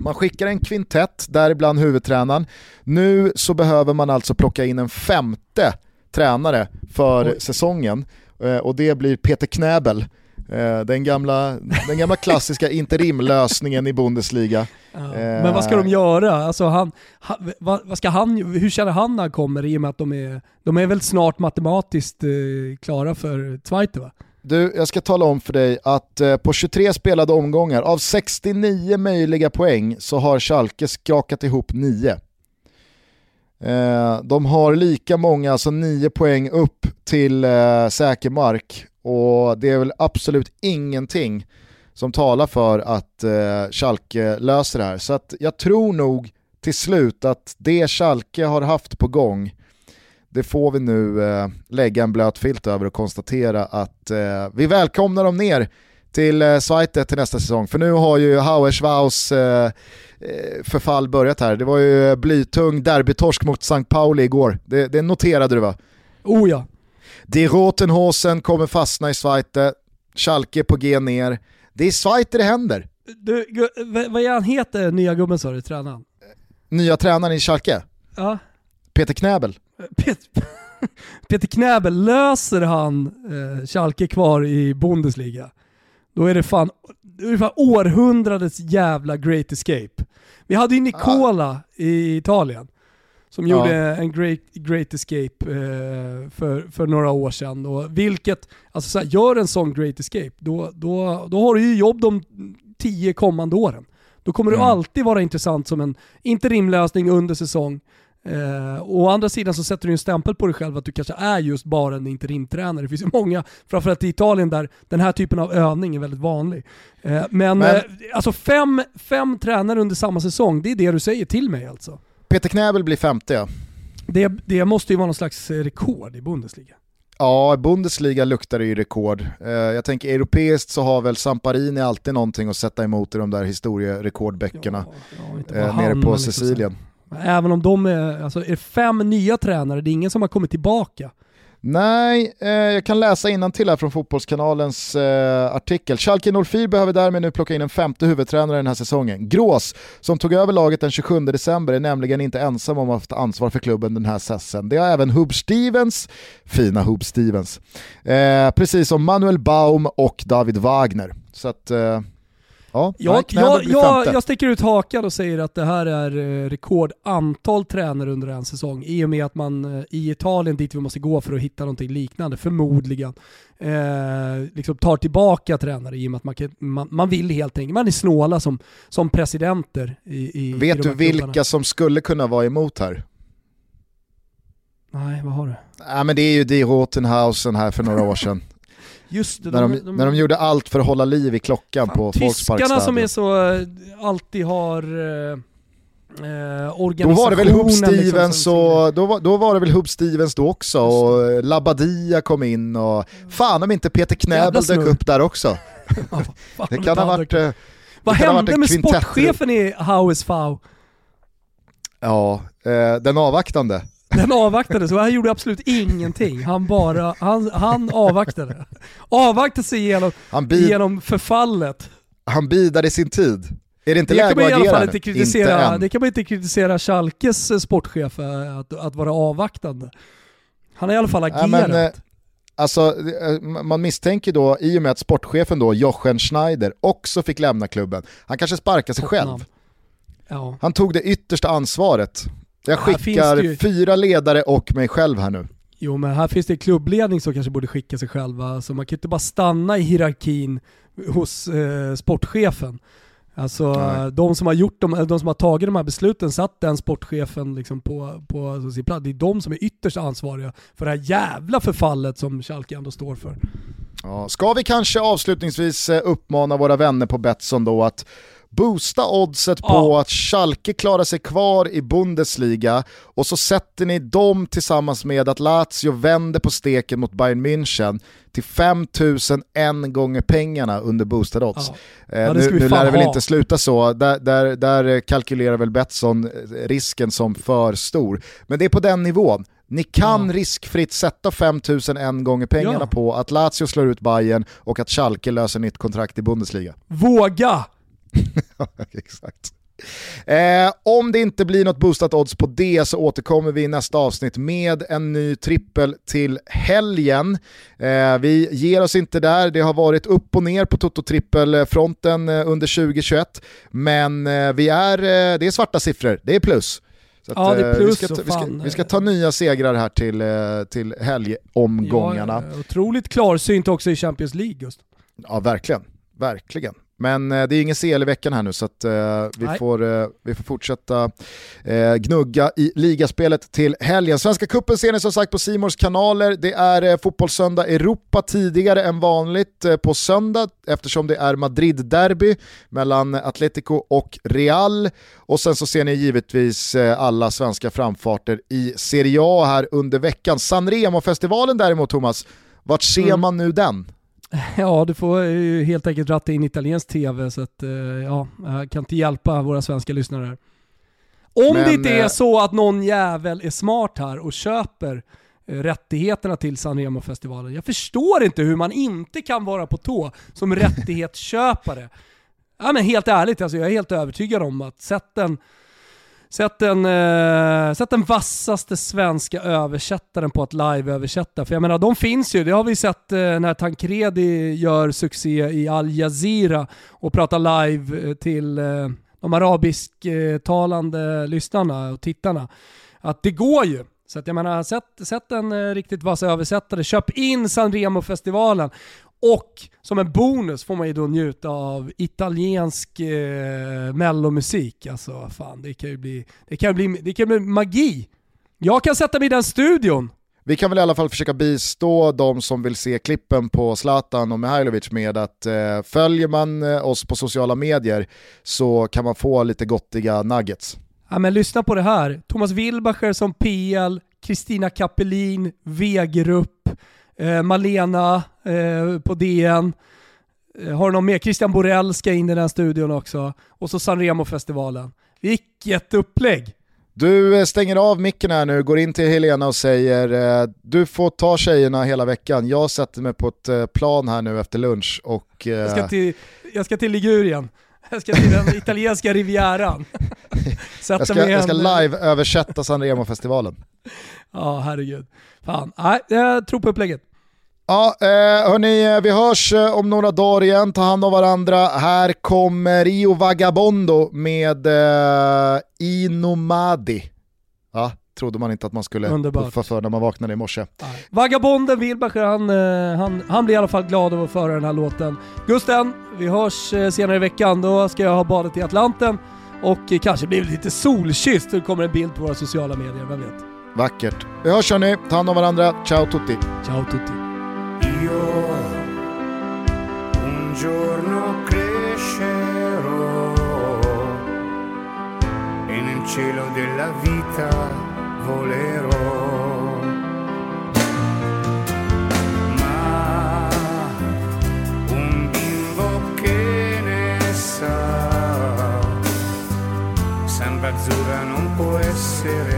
Man skickar en kvintett, däribland huvudtränaren. Nu så behöver man alltså plocka in en femte tränare för Oj. säsongen eh, och det blir Peter Knäbel. Eh, den gamla, den gamla klassiska interimlösningen i Bundesliga. Ja. Men vad ska de göra? Alltså han, han, vad, ska han, hur känner han när han kommer i och med att de är, de är väl snart matematiskt eh, klara för Zweite va? Du, jag ska tala om för dig att eh, på 23 spelade omgångar, av 69 möjliga poäng så har Schalke skakat ihop 9. Eh, de har lika många, alltså 9 poäng upp till eh, säker mark och det är väl absolut ingenting som talar för att eh, Schalke löser det här. Så att jag tror nog till slut att det Schalke har haft på gång det får vi nu eh, lägga en blöt filt över och konstatera att eh, vi välkomnar dem ner till eh, Zweite till nästa säsong. För nu har ju Hauerswaus eh, eh, förfall börjat här. Det var ju blytung derbytorsk mot St. Pauli igår. Det, det noterade du va? Oh ja. Die Rotenhosen kommer fastna i Zweite, Schalke på G ner. Det är Zweite det händer. Du, vad är han heter, nya gubben sa du, tränaren? Nya tränaren i Schalke? Ja. Peter Knäbel. Peter, Peter Knäbel, löser han eh, Schalke kvar i Bundesliga, då är det fan, det är fan århundradets jävla great escape. Vi hade ju Nicola ah. i Italien som ja. gjorde en great, great escape eh, för, för några år sedan. Och vilket, alltså så här, gör en sån great escape, då, då, då har du ju jobb de tio kommande åren. Då kommer mm. du alltid vara intressant som en interimlösning under säsong. Eh, å andra sidan så sätter du en stämpel på dig själv att du kanske är just bara en interimtränare. Det finns ju många, framförallt i Italien, där den här typen av övning är väldigt vanlig. Eh, men men eh, alltså fem, fem tränare under samma säsong, det är det du säger till mig alltså? Peter Knäbel blir femte ja. Det, det måste ju vara någon slags rekord i Bundesliga. Ja, Bundesliga luktar det ju rekord. Eh, jag tänker europeiskt så har väl Samparini alltid någonting att sätta emot i de där historierekordböckerna ja, ja, eh, nere på liksom Sicilien. Även om de är, alltså är fem nya tränare, det är ingen som har kommit tillbaka. Nej, eh, jag kan läsa till här från Fotbollskanalens eh, artikel. Schalke 04 behöver därmed nu plocka in en femte huvudtränare den här säsongen. Grås, som tog över laget den 27 december, är nämligen inte ensam om att ha ansvar för klubben den här säsongen. Det har även Hub Stevens, fina Hub Stevens, eh, precis som Manuel Baum och David Wagner. Så att, eh, Ja, jag, jag, jag, jag sticker ut hakan och säger att det här är eh, rekordantal tränare under en säsong i och med att man eh, i Italien, dit vi måste gå för att hitta någonting liknande, förmodligen, eh, liksom tar tillbaka tränare i och med att man, kan, man, man vill helt enkelt, man är snåla som, som presidenter. I, i Vet i du vilka klubbarna. som skulle kunna vara emot här? Nej, vad har du? Ja, men det är ju Die Rotenhausen här för några år sedan. Just det, när, de, de, när de gjorde allt för att hålla liv i klockan fan, på Tyskarna som är så, eh, alltid har eh, organisationen. Då var det väl Hub liksom Stevens och, då var, då var det väl Hub Stevens då också och Labadia kom in och fan om inte Peter Knäbel dök upp där också. ja, det kan ha varit... Eh, Vad hände med sportchefen i Howes Fau? Ja, eh, den avvaktande. Den avvaktade, så han gjorde absolut ingenting. Han bara, han, han avvaktade. Avvaktade sig genom, han bid, genom förfallet. Han bidade sin tid. Är det inte läge att agera inte, kritisera, inte Det kan man inte kritisera Schalkes eh, sportchef eh, att, att vara avvaktande. Han har i alla fall agerat. Ja, men, eh, alltså, man misstänker då, i och med att sportchefen då, Jochen Schneider, också fick lämna klubben, han kanske sparkar sig själv. Ja. Han tog det yttersta ansvaret jag skickar ju... fyra ledare och mig själv här nu. Jo men här finns det klubbledning som kanske borde skicka sig själva, så man kan inte bara stanna i hierarkin hos eh, sportchefen. Alltså de som, har gjort de, de som har tagit de här besluten, satt den sportchefen liksom på, på alltså, sin plats. Det är de som är ytterst ansvariga för det här jävla förfallet som Schalke ändå står för. Ja, ska vi kanske avslutningsvis eh, uppmana våra vänner på Betsson då att boosta oddset ja. på att Schalke klarar sig kvar i Bundesliga och så sätter ni dem tillsammans med att Lazio vänder på steken mot Bayern München till 5001 gånger pengarna under boostad odds. Ja. Eh, nu nu lär det väl inte sluta så, där, där, där kalkylerar väl Betsson eh, risken som för stor. Men det är på den nivån. Ni kan ja. riskfritt sätta 5001 gånger pengarna ja. på att Lazio slår ut Bayern och att Schalke löser nytt kontrakt i Bundesliga. Våga! Exakt. Eh, om det inte blir något boostat odds på det så återkommer vi i nästa avsnitt med en ny trippel till helgen. Eh, vi ger oss inte där, det har varit upp och ner på Toto-trippelfronten eh, under 2021, men eh, vi är, eh, det är svarta siffror, det är plus. Att, Ja, det är eh, vi, plus ska ta, vi, ska, vi ska ta nya segrar här till, till helgomgångarna. Ja, otroligt klarsynt också i Champions League just. Ja, verkligen. Verkligen. Men eh, det är ingen CL i veckan här nu så att, eh, vi, Nej. får, eh, vi får fortsätta eh, gnugga i ligaspelet till helgen. Svenska cupen ser ni som sagt på Simors kanaler. Det är eh, Fotbollssöndag Europa tidigare än vanligt eh, på söndag eftersom det är Madrid-derby mellan Atletico och Real. Och sen så ser ni givetvis eh, alla svenska framfarter i Serie A här under veckan. Sanremo-festivalen däremot Thomas, vart ser Mm. man nu den? Ja, du får ju helt enkelt ratta in italiensk tv så att eh, ja, jag kan inte hjälpa våra svenska lyssnare här. Om Men, det inte är eh, så att någon jävel är smart här och köper eh, rättigheterna till Sanremo-festivalen. Jag förstår inte hur man inte kan vara på tå som rättighetsköpare. Ja men helt ärligt, alltså jag är helt övertygad om att sätt den, sätt den, eh, sätt den vassaste svenska översättaren på att live-översätta. För jag menar, de finns ju. Det har vi sett eh, när Tancredi gör succé i Al Jazeera och pratar live eh, till eh, de arabisktalande lyssnarna och tittarna. Att det går ju. Så att jag menar, sätt, sätt en eh, riktigt vass översättare, köp in Sanremo-festivalen och som en bonus får man ju då njuta av italiensk eh, mellomusik. Alltså fan, det kan ju bli, det kan bli, det kan bli magi. Jag kan sätta mig i den studion. Vi kan väl i alla fall försöka bistå de som vill se klippen på Zlatan och Mihailovic med att eh, följer man eh, oss på sociala medier så kan man få lite gottiga nuggets. Ja, men lyssna på det här. Thomas Wilbacher som PL, Kristina Kappelin, Wegerup, eh, Malena eh, på DN. Eh, har du någon mer? Christian Borell ska in i den studion också. Och så Sanremo-festivalen. Vilket upplägg! Du eh, stänger av micken här nu, går in till Helena och säger eh, du får ta tjejerna hela veckan, jag sätter mig på ett plan här nu efter lunch och Jag ska till, jag ska till Ligurien. Jag ska till den italienska rivieran. Sätta jag ska, mig jag ska live-översätta Sanremo-festivalen. Ja, herregud. Fan, nej, jag tror på upplägget. Ja, eh, hörni, eh, vi hörs eh, om några dagar igen. Ta hand om varandra. Här kommer Rio Vagabondo med eh, Inomadi. Trodde man inte att man skulle Underbart. puffa för när man vaknade i morse. Vagabonden Wilbacher, han, eh, han, han blir i alla fall glad av att föra den här låten. Gusten, vi hörs eh, senare i veckan. Då ska jag ha badet i Atlanten och eh, kanske blir lite solkysst. Det kommer en bild på våra sociala medier, vem vet? Vackert. Vi hörs hörni, ta hand om varandra. Ciao tutti. Ciao tutti. Io un giorno crescerò e nel cielo della vita volerò. Ma un bimbo che ne sa, samba azzurra non può essere.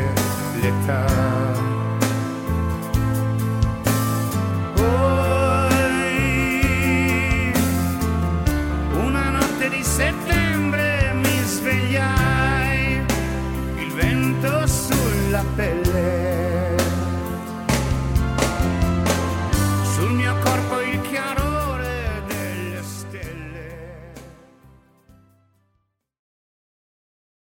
la pelle